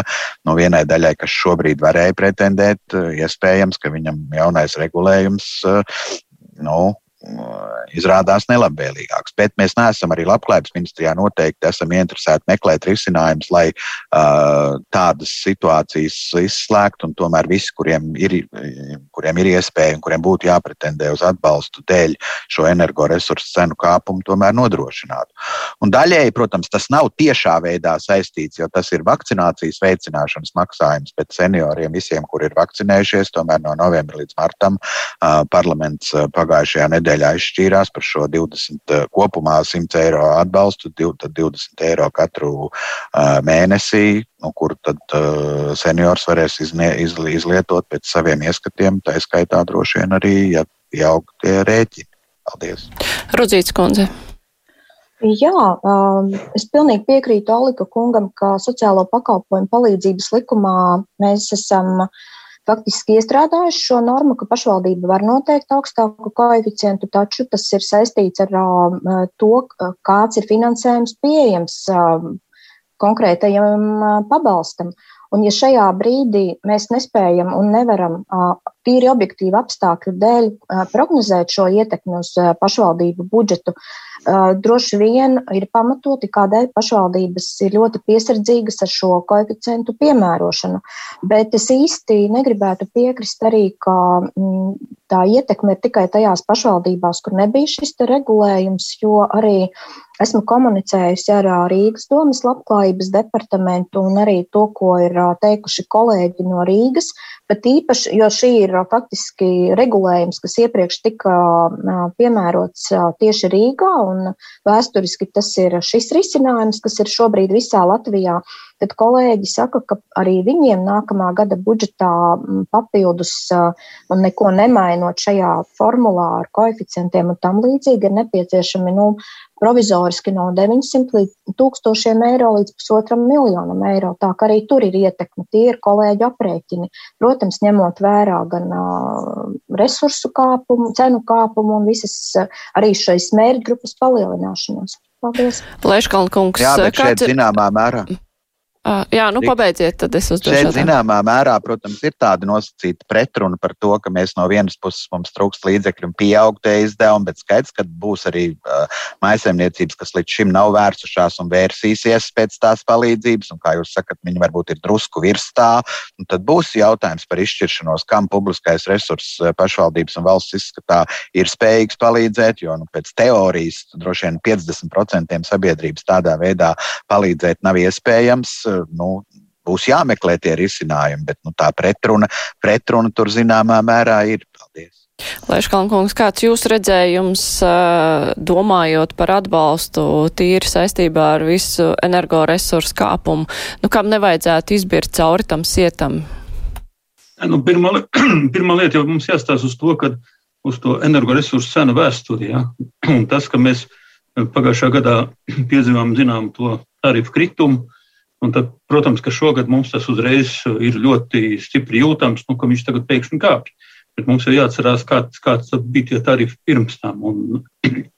no vienai daļai, kas šobrīd varēja pretendēt, iespējams, ka viņam jaunais regulējums nu, izrādās nelabvēlīgāks. Bet mēs neesam arī labklājības ministrijā noteikti esam interesēti meklēt risinājumus, lai uh, tādas situācijas izslēgtu un tomēr visi, kuriem ir, kuriem ir iespēja un kuriem būtu jāpretendē uz atbalstu dēļ šo energoresursu cenu kāpumu, tomēr nodrošinātu. Un daļēji, protams, tas nav tiešā veidā saistīts, jo tas ir vakcinācijas veicināšanas maksājums, bet senioriem visiem, kur ir vakcinējušies, tomēr no novembra līdz martam uh, parlaments pagājušajā nedēļā nedēļā izšķīrās par šo 20 eh, kopumā 100 eiro atbalstu, tad 20 eiro katru uh, mēnesī, no kuru tad uh, seniors varēs iznie, izli, izlietot pēc saviem ieskatiem, tā skaitā droši vien arī, ja pieaug tie rēķini. Paldies! Rudzīts kundze. Jā, um, es pilnīgi piekrītu Alika kungam, ka sociālo pakalpojumu palīdzības likumā mēs esam uh, faktiski iestrādājuši šo normu, ka pašvaldība var noteikt augstāku koeficientu, taču tas ir saistīts ar uh, to, kāds ir finansējums pieejams uh, konkrētajam uh, pabalstam. Un ja šajā brīdī mēs nespējam un nevaram tīri objektīvu apstākļu dēļ prognozēt šo ietekmi uz pašvaldību budžetu, droši vien ir pamatoti, kādēļ pašvaldības ir ļoti piesardzīgas ar šo koeficientu piemērošanu. Bet es īsti negribētu piekrist arī, ka mm, tā ietekme ir tikai tajās pašvaldībās, kur nebija šis regulējums, jo arī esmu komunicējusi ar Rīgas domas labklājības departamentu un arī to, ko ir teikuši kolēģi no Rīgas, bet īpaši, jo šī ir faktiski regulējums, kas iepriekš tika piemērots tieši Rīgā, un vēsturiski tas ir šis risinājums, kas ir šobrīd visā Latvijā. Tad kolēģi saka, ka arī viņiem nākamā gada budžetā papildus un neko nemainot šajā formulā ar koeficientiem un tam līdzīgi ir nepieciešami nu, provizoriski no 900 līdz 1000 eiro līdz pusotram miljonam eiro. Tā kā arī tur ir ietekme, tie ir kolēģi aprēķini. Protams, ņemot vērā gan resursu kāpumu, cenu kāpumu un visas arī šais mērķgrupas palielināšanos. Paldies! Leškalna kungs, Jā, bet šeit zināmā mērā. Uh, jā, nu pabeidziet, tad es uzdošu. Šeit zināmā mērā, protams, ir tāda nosacīta pretruna par to, ka mēs no vienas puses mums trūkst līdzekļu un pieaugtie izdevumi, bet skaidrs, ka būs arī uh, maisaimniecības, kas līdz šim nav vērsušās un vērsīsies pēc tās palīdzības, un kā jūs sakat, viņi varbūt ir drusku virs tā, un tad būs jautājums par izšķiršanos, kam publiskais resurss pašvaldības un valsts izskatā ir spējīgs palīdzēt, jo nu, pēc teorijas droši vien 50% sabiedrības tādā veidā palīdzēt nav iespējams nu, būs jāmeklē tie risinājumi, bet nu, tā pretruna, pretruna tur zināmā mērā ir. Paldies! Lēškalnkungs, kāds jūs redzējums, domājot par atbalstu tīri saistībā ar visu energoresursu kāpumu, nu, kam nevajadzētu izbirt cauri tam sietam? Nu, pirmā, pirmā lieta jau mums jāstāsta uz to, ka uz to energoresursu cenu vēsturi. Ja? Tas, ka mēs pagājušā gadā piedzīvām zinām to tarifu kritumu, Un tad, protams, ka šogad mums tas uzreiz ir ļoti stipri jūtams, nu, ka viņš tagad pēkšņi kāpj. Bet mums ir jāatcerās, kāds, kāds bija tie tarifi pirms tam. Un,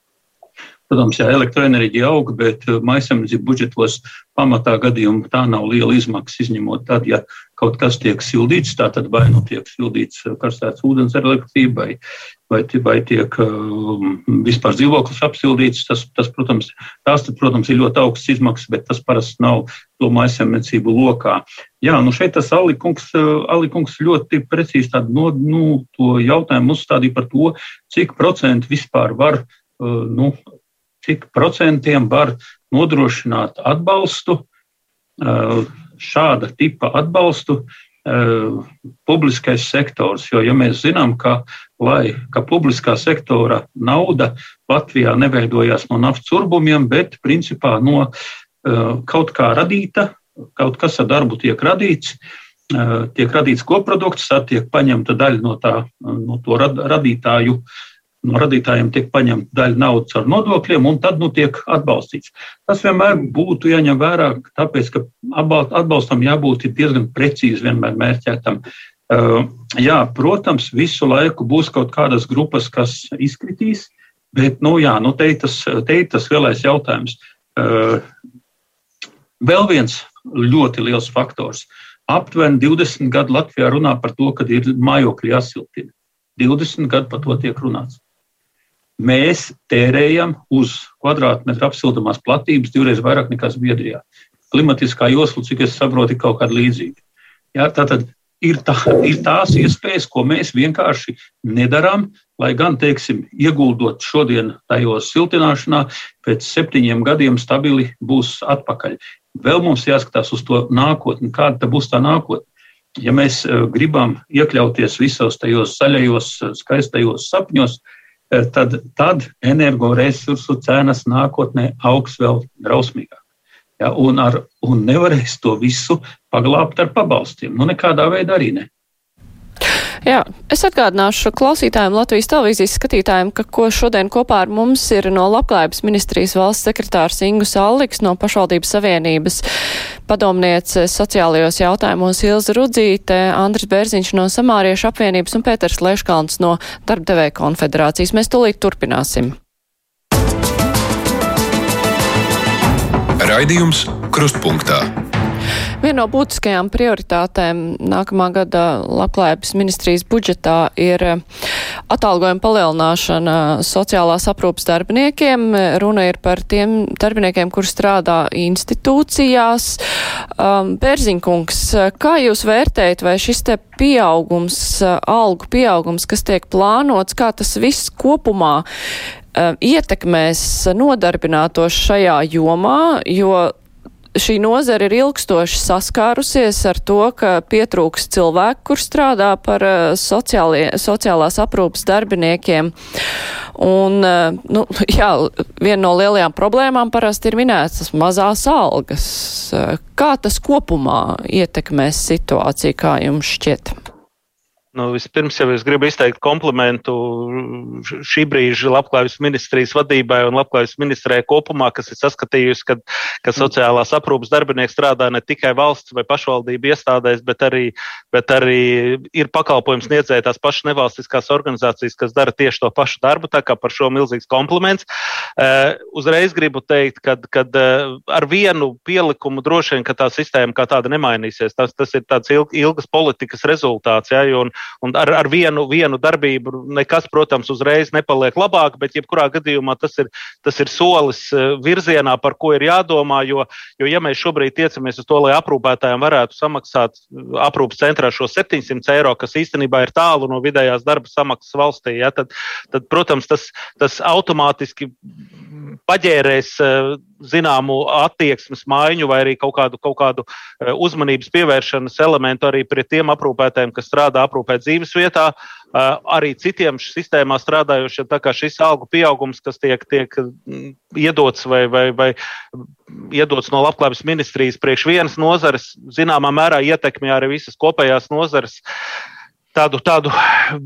Protams, jā, elektroenerģija aug, bet uh, maisaimniecību budžetos pamatā gadījumā tā nav liela izmaksa, izņemot tad, ja kaut kas tiek sildīts, tā tad vai nu tiek sildīts uh, karstāts ūdens ar elektrību, vai, vai, vai tiek um, vispār dzīvoklis apsildīts. Tas, tas, protams, tās, protams, ir ļoti augsts izmaksas, bet tas parasti nav to maisaimniecību lokā. Jā, nu šeit tas Alikungs, uh, Alikungs ļoti precīzi tādu no, nu, to jautājumu uzstādīja par to, cik procentu vispār var nu, cik procentiem var nodrošināt atbalstu, šāda tipa atbalstu publiskais sektors. Jo, ja mēs zinām, ka, lai, ka publiskā sektora nauda Latvijā neveidojās no naftas urbumiem, bet principā no kaut kā radīta, kaut kas ar darbu tiek radīts, tiek radīts koprodukts, tad tiek paņemta daļa no, tā, no to radītāju uh, no radītājiem tiek paņemta daļa naudas ar nodokļiem, un tad nu, tiek atbalstīts. Tas vienmēr būtu jāņem vērā, tāpēc, ka atbalstam jābūt diezgan precīzi vienmēr mērķētam. Uh, jā, protams, visu laiku būs kaut kādas grupas, kas izkritīs, bet nu, jā, nu, te ir tas, te tas lielais jautājums. Uh, vēl viens ļoti liels faktors. Aptuveni 20 gadu Latvijā runā par to, ka ir mājokļi jāsiltina. 20 gadu par to tiek runāts mēs tērējam uz kvadrātmetru apsildāmās platības divreiz vairāk nekā Zviedrijā. Klimatiskā josla, cik es saprotu, ir kaut kāda līdzīga. Jā, tātad ir, tā, ir tās iespējas, ko mēs vienkārši nedarām, lai gan, teiksim, ieguldot šodien tajos siltināšanā, pēc septiņiem gadiem stabili būs atpakaļ. Vēl mums jāskatās uz to nākotni, kāda būs tā nākotne. Ja mēs eh, gribam iekļauties visos tajos zaļajos, skaistajos sapņos, Eh, tad, tad energoresursu cenas nākotnē augs vēl drausmīgāk. Ja, un, ar, un nevarēs to visu paglābt ar pabalstiem. Nu, nekādā veidā arī ne. Jā, es atgādināšu klausītājiem Latvijas televīzijas skatītājiem, ka ko šodien kopā ar mums ir no Labklājības ministrijas valsts sekretārs Ingus Alliks no pašvaldības savienības padomniece sociālajos jautājumos Ilza Rudzīte, Andris Bērziņš no Samāriešu apvienības un Pēters Leškalns no Darbdevēja konfederācijas. Mēs tūlīt turpināsim. Raidījums Krustpunktā. Viena no būtiskajām prioritātēm nākamā gada labklājības ministrijas budžetā ir eh, atalgojuma palielināšana sociālās aprūpas darbiniekiem. Runa ir par tiem darbiniekiem, kur strādā institūcijās. Um, Bērziņkungs, kā jūs vērtējat, vai šis te pieaugums, algu pieaugums, kas tiek plānots, kā tas viss kopumā uh, ietekmēs nodarbinātos šajā jomā, jo šī nozara ir ilgstoši saskārusies ar to, ka pietrūks cilvēku, kur strādā par eh, sociālie, sociālās aprūpas darbiniekiem. Un, eh, nu, jā, viena no lielajām problēmām parasti ir minētas mazās algas. Kā tas kopumā ietekmēs situāciju, kā jums šķiet? Nu, vispirms jau es gribu izteikt komplimentu šī brīža labklājības ministrijas vadībai un labklājības ministrijai kopumā, kas ir saskatījusi, ka, ka sociālās aprūpas darbinieki strādā ne tikai valsts vai pašvaldību iestādēs, bet arī, bet arī ir pakalpojums sniedzēji tās pašas nevalstiskās organizācijas, kas dara tieši to pašu darbu. Tā kā par šo milzīgs kompliments. Uh, uzreiz gribu teikt, ka uh, ar vienu pielikumu droši vien, ka tā sistēma kā tāda nemainīsies. Tas, tas ir tāds ilgas politikas rezultāts. Ja, un, Un ar, ar vienu, vienu darbību nekas, protams, uzreiz nepaliek labāk, bet jebkurā gadījumā tas ir, tas ir solis eh, virzienā, par ko ir jādomā. Jo, jo ja mēs šobrīd tiecamies uz to, lai aprūpētājiem varētu samaksāt eh, aprūpas centrā šo 700 eiro, kas īstenībā ir tālu no vidējās darba samaksas valstī, ja, tad, tad, protams, tas, tas automātiski paģērēs eh, zināmu attieksmes maiņu vai arī kaut kādu, kaut kādu uzmanības pievēršanas elementu arī pret tiem aprūpētājiem, kas strādā aprūpē dzīves vietā, arī citiem sistēmā strādājošiem. Tā kā šis algu pieaugums, kas tiek, tiek mm, iedots vai, vai, vai iedots no labklājības ministrijas priekš vienas nozares, zināmā mērā ietekmē arī visas kopējās nozares. Uh, tādu, tādu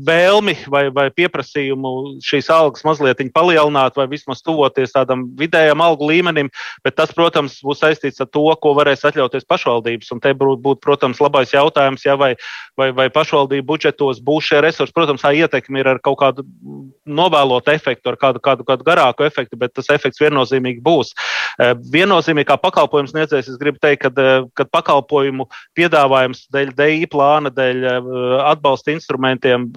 vēlmi vai, vai pieprasījumu šīs algas mazliet palielināt, vai vismaz tuvoties tādam vidējam algu līmenim. Bet tas, protams, būs saistīts ar to, ko varēs atļauties pašvaldības. Un te būtu, protams, labais jautājums, ja vai, vai, vai pašvaldību budžetos būs šie resursi. Protams, tā ietekme ir ar kaut kādu novēlotu efektu, ar kādu, kādu, kādu garāku efektu, bet tas efekts viennozīmīgi būs. Eh, viennozīmīgi, kā pakalpojums sniedzējs, es gribu teikt, ka eh, pakalpojumu piedāvājums dēļ DI plāna, dēļ eh, atbalsta atbalsta instrumentiem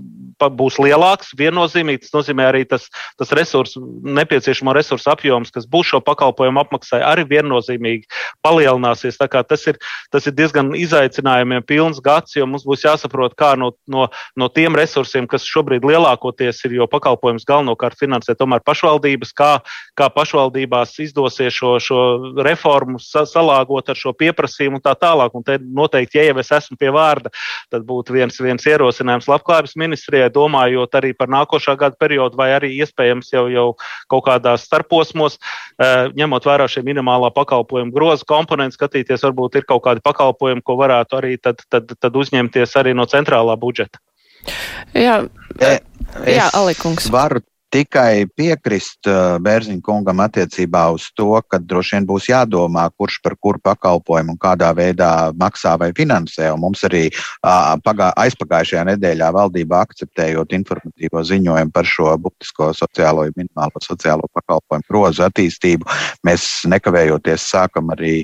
būs lielāks. Viennozīmīgi tas nozīmē arī tas, tas resursu, nepieciešamo resursu apjoms, kas būs šo pakalpojumu apmaksai, arī viennozīmīgi palielināsies. Tas ir, tas ir diezgan izaicinājumiem pilns gads, jo mums būs jāsaprot, kā no, no, no tiem resursiem, kas šobrīd lielākoties ir, jo pakalpojums galvenokārt finansē tomēr pašvaldības, kā, kā pašvaldībās izdosies šo, šo reformu sa, salāgot ar šo pieprasījumu un tā tālāk. Un te noteikti, ja jau es esmu pie vārda, tad būtu viens, viens ierosinājums labklājības ministrijai, domājot arī par nākošā gada periodu, vai arī iespējams jau, jau kaut kādās starposmos, eh, ņemot vērā šie minimālā pakalpojuma groza komponenti, skatīties, varbūt ir kaut kādi pakalpojumi, ko varētu arī tad, tad, tad uzņemties arī no centrālā budžeta. Jā, e, Jā Alikungs. Varu tikai piekrist uh, Bērziņa kungam attiecībā uz to, ka droši vien būs jādomā, kurš par kuru pakalpojumu un kādā veidā maksā vai finansē. Un mums arī pagā, aizpagājušajā nedēļā valdība akceptējot informatīvo ziņojumu par šo būtisko sociālo, minimālo sociālo pakalpojumu grozu attīstību, mēs nekavējoties sākam arī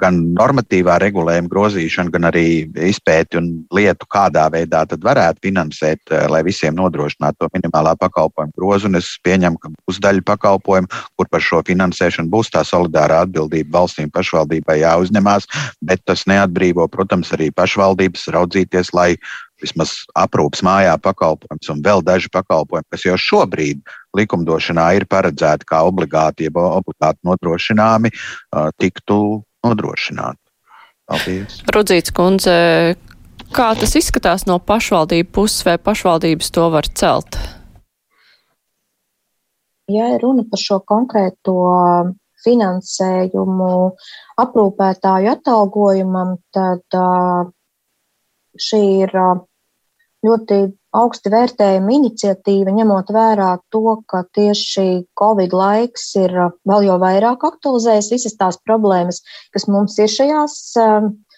gan normatīvā regulējuma grozīšanu, gan arī izpēti un lietu, kādā veidā tad varētu finansēt, lai visiem nodrošinātu to minimālā pakalpojumu grozu. Grozu, un es pieņemu, ka būs daļa pakalpojumu, kur par šo finansēšanu būs tā solidārā atbildība valstīm pašvaldībai jāuzņemās, bet tas neatbrīvo, protams, arī pašvaldības raudzīties, lai vismaz aprūpas mājā pakalpojums un vēl daži pakalpojumi, kas jau šobrīd likumdošanā ir paredzēti kā obligāti, jeb obligāti nodrošināmi, tiktu nodrošināti. Paldies. Rudzīts kundze, kā tas izskatās no pašvaldību puses, vai pašvaldības to var celt? ja ir runa par šo konkrēto finansējumu aprūpētāju atalgojumam, tad šī ir ļoti augsti vērtējama iniciatīva, ņemot vērā to, ka tieši Covid laiks ir vēl jau vairāk aktualizējis visas tās problēmas, kas mums ir šajās,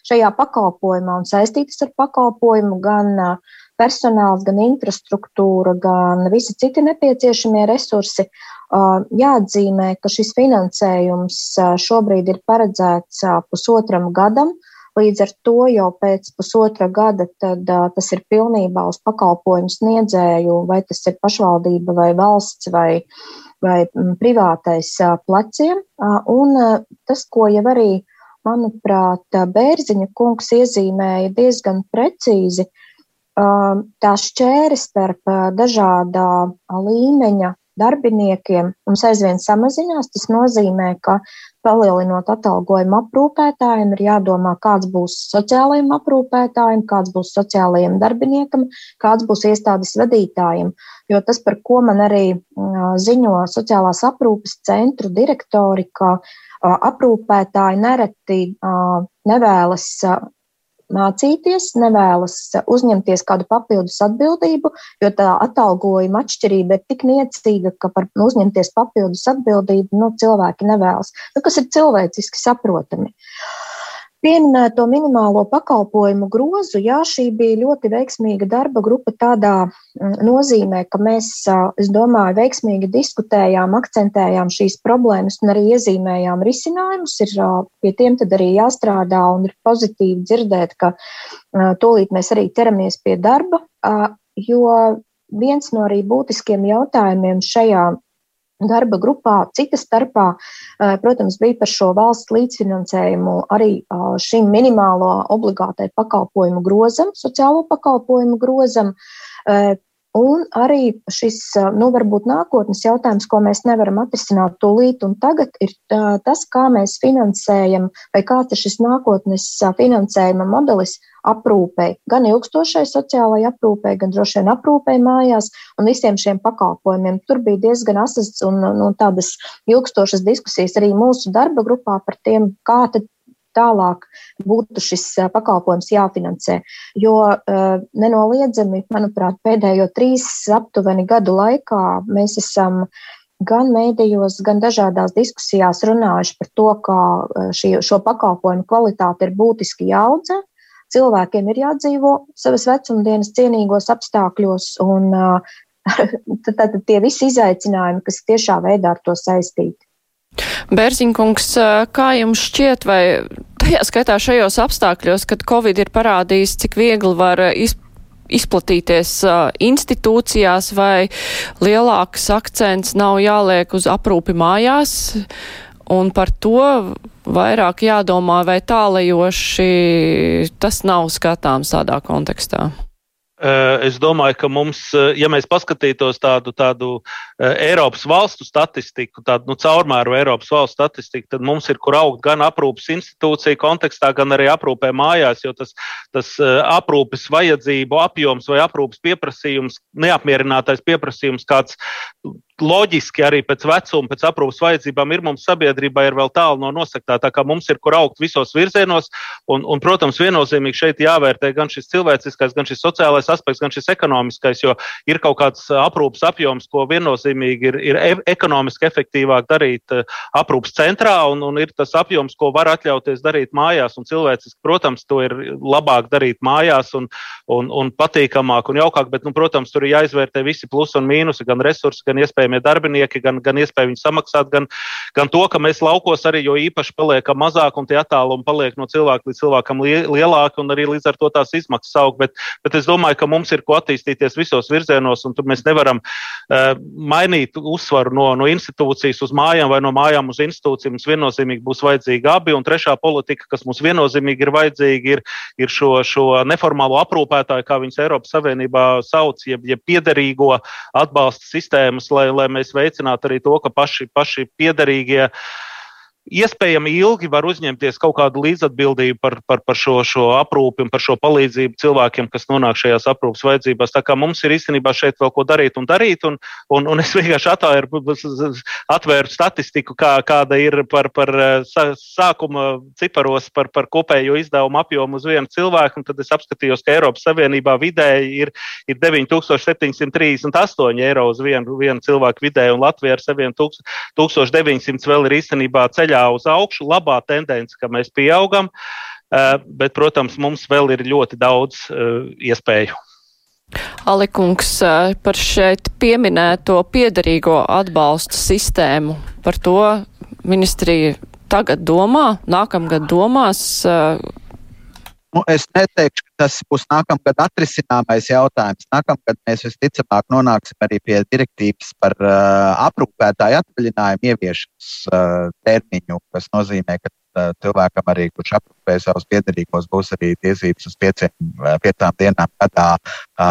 šajā pakalpojumā un saistītas ar pakalpojumu, gan personāls, gan infrastruktūra, gan visi citi nepieciešamie resursi. Jāatzīmē, ka šis finansējums šobrīd ir paredzēts pusotram gadam. Līdz ar to jau pēc pusotra gada tad, tas ir pilnībā uz pakalpojumu sniedzēju, vai tas ir pašvaldība vai valsts vai, vai privātais pleciem. Un tas, ko jau arī, manuprāt, Bērziņa kungs iezīmēja diezgan precīzi, tā šķēri starp dažādā līmeņa darbiniekiem mums aizvien samazinās. Tas nozīmē, ka palielinot atalgojumu aprūpētājiem, ir jādomā, kāds būs sociālajiem aprūpētājiem, kāds būs sociālajiem darbiniekam, kāds būs iestādes vadītājiem. Jo tas, par ko man arī ziņo sociālās aprūpes centru direktori, ka aprūpētāji nereti nevēlas mācīties, nevēlas uzņemties kādu papildus atbildību, jo tā atalgojuma atšķirība ir tik niecīga, ka par uzņemties papildus atbildību nu, cilvēki nevēlas. Nu, kas ir cilvēciski saprotami. Uh, Pieminēto minimālo pakalpojumu grozu, jā, šī bija ļoti veiksmīga darba grupa tādā mm, nozīmē, ka mēs, es domāju, veiksmīgi diskutējām, akcentējām šīs problēmas un arī iezīmējām risinājumus. Ir pie tiem tad arī jāstrādā un ir pozitīvi dzirdēt, ka tūlīt mēs arī ķeramies pie darba, jo viens no arī būtiskiem jautājumiem šajā darba grupā. Cita starpā, eh, protams, bija par šo valsts līdzfinansējumu arī eh, šim minimālo obligātai pakalpojumu grozam, sociālo pakalpojumu grozam. Un arī šis, nu, varbūt nākotnes jautājums, ko mēs nevaram atrisināt tūlīt un tagad, ir tas, kā mēs finansējam, vai kāds ir šis nākotnes finansējuma modelis aprūpei, gan ilgstošai sociālai aprūpei, gan droši vien aprūpei mājās un visiem šiem pakalpojumiem. Tur bija diezgan asas un nu, tādas ilgstošas diskusijas arī mūsu darba grupā par tiem, kā tad tālāk būtu šis pakalpojums jāfinansē. Jo nenoliedzami, manuprāt, pēdējo trīs aptuveni gadu laikā mēs esam gan mēdījos, gan dažādās diskusijās runājuši par to, ka šī, šo pakalpojumu kvalitāte ir būtiski jāaudzē. Cilvēkiem ir jādzīvo savas vecumdienas cienīgos apstākļos, un tad, tad tie visi izaicinājumi, kas tiešā veidā ar to saistīti. Bērziņkungs, kā jums šķiet, vai tajā skaitā šajos apstākļos, kad Covid ir parādījis, cik viegli var izpildīt? izplatīties uh, institūcijās vai lielāks akcents nav jāliek uz aprūpi mājās, un par to vairāk jādomā, vai tālajoši tas nav skatāms tādā kontekstā. Eh, es domāju, ka mums, eh, ja mēs paskatītos tādu, tādu eh, Eiropas valstu statistiku, tādu nu, caurmēru Eiropas valstu statistiku, tad mums ir kur augt gan aprūpes institūcija kontekstā, gan arī aprūpē mājās, jo tas, tas aprūpes vajadzību apjoms vai aprūpes pieprasījums, neapmierinātais pieprasījums, kāds loģiski arī pēc vecuma, pēc aprūpas vajadzībām ir mums sabiedrībā ir vēl tālu no nosaktā. Tā kā mums ir kur augt visos virzienos, un, un protams, viennozīmīgi šeit jāvērtē gan šis cilvēciskais, gan šis sociālais aspekts, gan šis ekonomiskais, jo ir kaut kāds aprūpas apjoms, ko viennozīmīgi ir, ir e ekonomiski efektīvāk darīt aprūpas centrā, un, un ir tas apjoms, ko var atļauties darīt mājās, un cilvēciski, protams, to ir labāk darīt mājās un, un, un patīkamāk un jaukāk, bet, nu, protams, tur ir jāizvērtē visi plusi un mīnusi, gan resursi, gan iespējas iespējamie darbinieki, gan, gan iespēja viņus samaksāt, gan, gan to, ka mēs laukos arī jo īpaši paliekam mazāk un tie attālumi paliek no cilvēka līdz cilvēkam lielāki un arī līdz ar to tās izmaksas aug. Bet, bet es domāju, ka mums ir ko attīstīties visos virzienos un mēs nevaram uh, mainīt uzsvaru no, no institūcijas uz mājām vai no mājām uz institūciju. Mums viennozīmīgi būs vajadzīgi abi. Un trešā politika, kas mums viennozīmīgi ir vajadzīga, ir, ir šo, šo neformālo aprūpētāju, kā viņas Eiropas Savienībā sauc, jeb, jeb piederīgo atbalsta sistēmas, lai, lai mēs veicinātu arī to, ka paši, paši piederīgie iespējami ilgi var uzņemties kaut kādu līdzatbildību par, par, par šo, šo aprūpi un par šo palīdzību cilvēkiem, kas nonāk šajās aprūpas vajadzībās. Tā kā mums ir īstenībā šeit vēl ko darīt un darīt, un, un, un es vienkārši atvēru, atvēru statistiku, kā, kāda ir par, par sākuma ciparos par, par kopējo izdevumu apjomu uz vienu cilvēku, un tad es apskatījos, ka Eiropas Savienībā vidēji ir, ir 9738 eiro uz vienu, vienu cilvēku vidēji, un Latvija ar saviem 1900 vēl ir īstenībā ceļā ceļā uz augšu, labā tendence, ka mēs pieaugam, eh, bet, protams, mums vēl ir ļoti daudz eh, iespēju. Alikungs eh, par šeit pieminēto piedarīgo atbalstu sistēmu. Par to ministrija tagad domā, nākamgad domās. Nu, es neteikšu, ka tas būs nākamgad atrisināmais jautājums. Nākamgad mēs visticamāk nonāksim arī pie direktīvas par uh, aprūpētāju atvaļinājumu ieviešanas uh, termiņu, kas nozīmē, ka uh, cilvēkam arī, kurš aprūpē savus piedarīgos, būs arī tiesības uz pieciem, uh, piecām dienām gadā uh,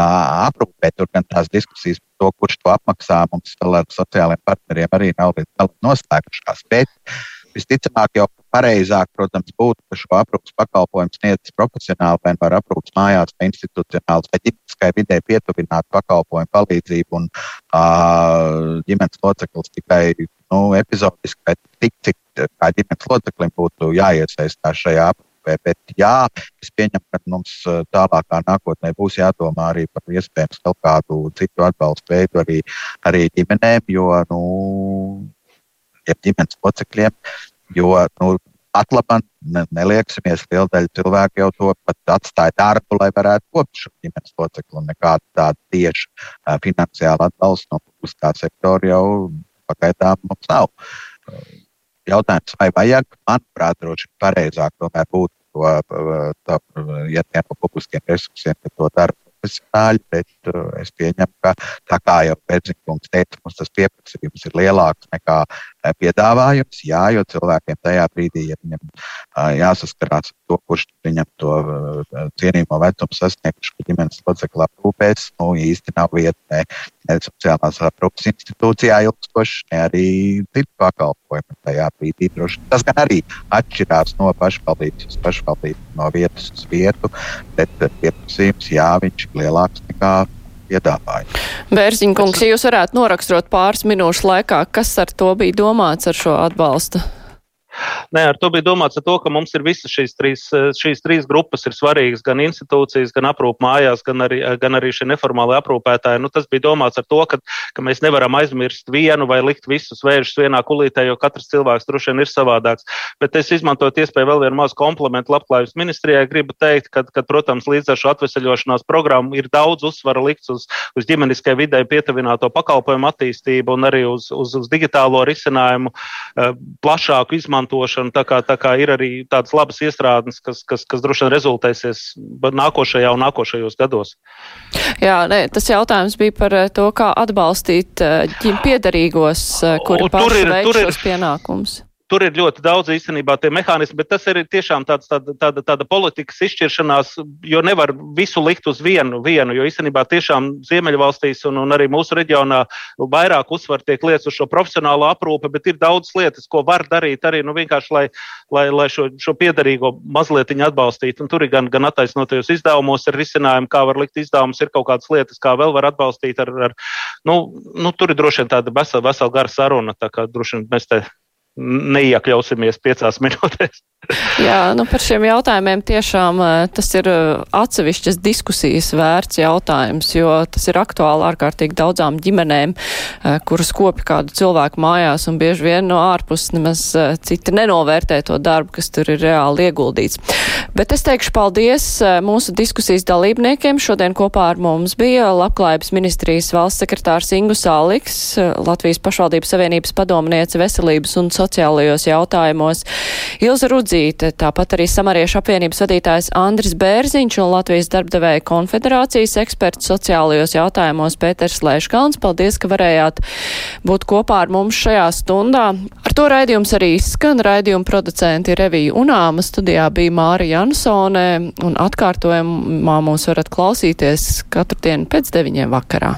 aprūpēt. Tur gan tās diskusijas par to, kurš to apmaksā, mums vēl ar sociālajiem partneriem arī nav līdz galam noslēgušās. Bet, uh, Visticamāk, jau pareizāk, protams, būtu, ka šo aprūpas pakalpojumu sniedz profesionāli vai no aprūpas mājās, vai institucionāls, vai ģimeniskai vidē pietuvinātu pakalpojumu palīdzību un uh, ģimenes loceklis tikai nu, epizodiski vai tik, cik kā ģimenes loceklim būtu jāiesaistās šajā aprūpē. Bet jā, es pieņemu, ka mums tālākā nākotnē būs jādomā arī par iespējams kaut kādu citu atbalstu veidu arī, arī ģimenēm, jo, nu, ja ģimenes locekļiem, jo, nu, Atlapan, ne, nelieksimies, liela daļa cilvēku jau to pat atstāja darbu, lai varētu kopt šo ģimenes locekli. Nekāda tāda tieša uh, finansiāla atbalsta no publiskā sektora jau pagaidām mums nav. Jautājums, vai vajag, manuprāt, droši pareizāk tomēr būtu to, to, ja tie no publiskiem resursiem, to dara profesionāļi, bet uh, es pieņemu, ka tā kā jau Pērziņkungs teica, mums tas pieprasījums ir lielāks nekā piedāvājums. Jā, jo cilvēkiem tajā brīdī, ja viņam jāsaskarās ar to, kurš viņam to cienījumu vecumu sasniegšu, ka ģimenes locekli aprūpēs, nu īsti nav vieta ne, sociālās aprūpas institūcijā ilgstoši, ne arī citu pakalpojumu tajā brīdī. Droši. Tas gan arī atšķirās no pašvaldības uz pašvaldību, no vietas uz vietu, bet pieprasījums, jā, viņš ir lielāks nekā piedāvājumu. Bērziņkungs, ja jūs varētu noraksturot pāris minūšu laikā, kas ar to bija domāts ar šo atbalstu? Nē, ar to bija domāts ar to, ka mums ir visas šīs trīs, šīs trīs grupas ir svarīgas, gan institūcijas, gan aprūp mājās, gan arī, gan arī šie neformāli aprūpētāji. Nu, tas bija domāts ar to, ka, ka mēs nevaram aizmirst vienu vai likt visus vēršus vienā kulītē, jo katrs cilvēks droši vien ir savādāks. Bet es izmantotu iespēju vēl vienu mazu komplimentu labklājības ministrijai. Gribu teikt, ka, ka protams, līdz ar šo atvesaļošanās programmu ir daudz uzsvara likts uz, uz ģimeniskai vidē pietuvināto pakalpojumu attīstību un arī uz, uz, uz digitālo risinājumu plašāku izmantošanu izmantošanu. Tā kā, tā kā ir arī tādas labas iestrādes, kas, kas, kas droši vien rezultēsies nākošajā un nākošajos gados. Jā, ne, tas jautājums bija par eh, to, kā atbalstīt eh, ģim piedarīgos, eh, kuri paši veic šos pienākumus tur ir ļoti daudz īstenībā tie mehānismi, bet tas ir tiešām tāds, tāda, tāda, tāda politikas izšķiršanās, jo nevar visu likt uz vienu, vienu jo īstenībā tiešām Ziemeļvalstīs un, un arī mūsu reģionā vairāk uzsver tiek lietas uz šo profesionālo aprūpi, bet ir daudz lietas, ko var darīt arī nu, vienkārši, lai, lai, lai šo, šo piedarīgo mazliet atbalstītu. Un tur ir gan, gan attaisnotajos izdevumos, ir risinājumi, kā var likt izdevumus, ir kaut kādas lietas, kā vēl var atbalstīt. Ar, ar, nu, nu, tur ir droši vien tāda vesela, vesela gara saruna, tā kā droši vien mēs te neiekļausimies piecās minūtēs. Jā, nu par šiem jautājumiem tiešām eh, tas ir eh, atsevišķas diskusijas vērts jautājums, jo tas ir aktuāli ārkārtīgi daudzām ģimenēm, eh, kuras kopi kādu cilvēku mājās un bieži vien no ārpus nemaz citi nenovērtē to darbu, kas tur ir reāli ieguldīts. Bet es teikšu paldies mūsu diskusijas dalībniekiem. Šodien kopā ar mums bija Labklājības ministrijas valsts sekretārs Ingu Sāliks, Latvijas pašvaldības savienības padomniece veselības un sociālajos jautājumos. Ilza Rudz Rudzīte, tāpat arī Samariešu apvienības vadītājs Andris Bērziņš un Latvijas darbdevēja konfederācijas eksperts sociālajos jautājumos Pēters Lēškalns. Paldies, ka varējāt būt kopā ar mums šajā stundā. Ar to raidījums arī skan raidījuma producenti Revija Unāma studijā bija Māra Jansone un atkārtojumā mūs varat klausīties katru dienu pēc deviņiem vakarā.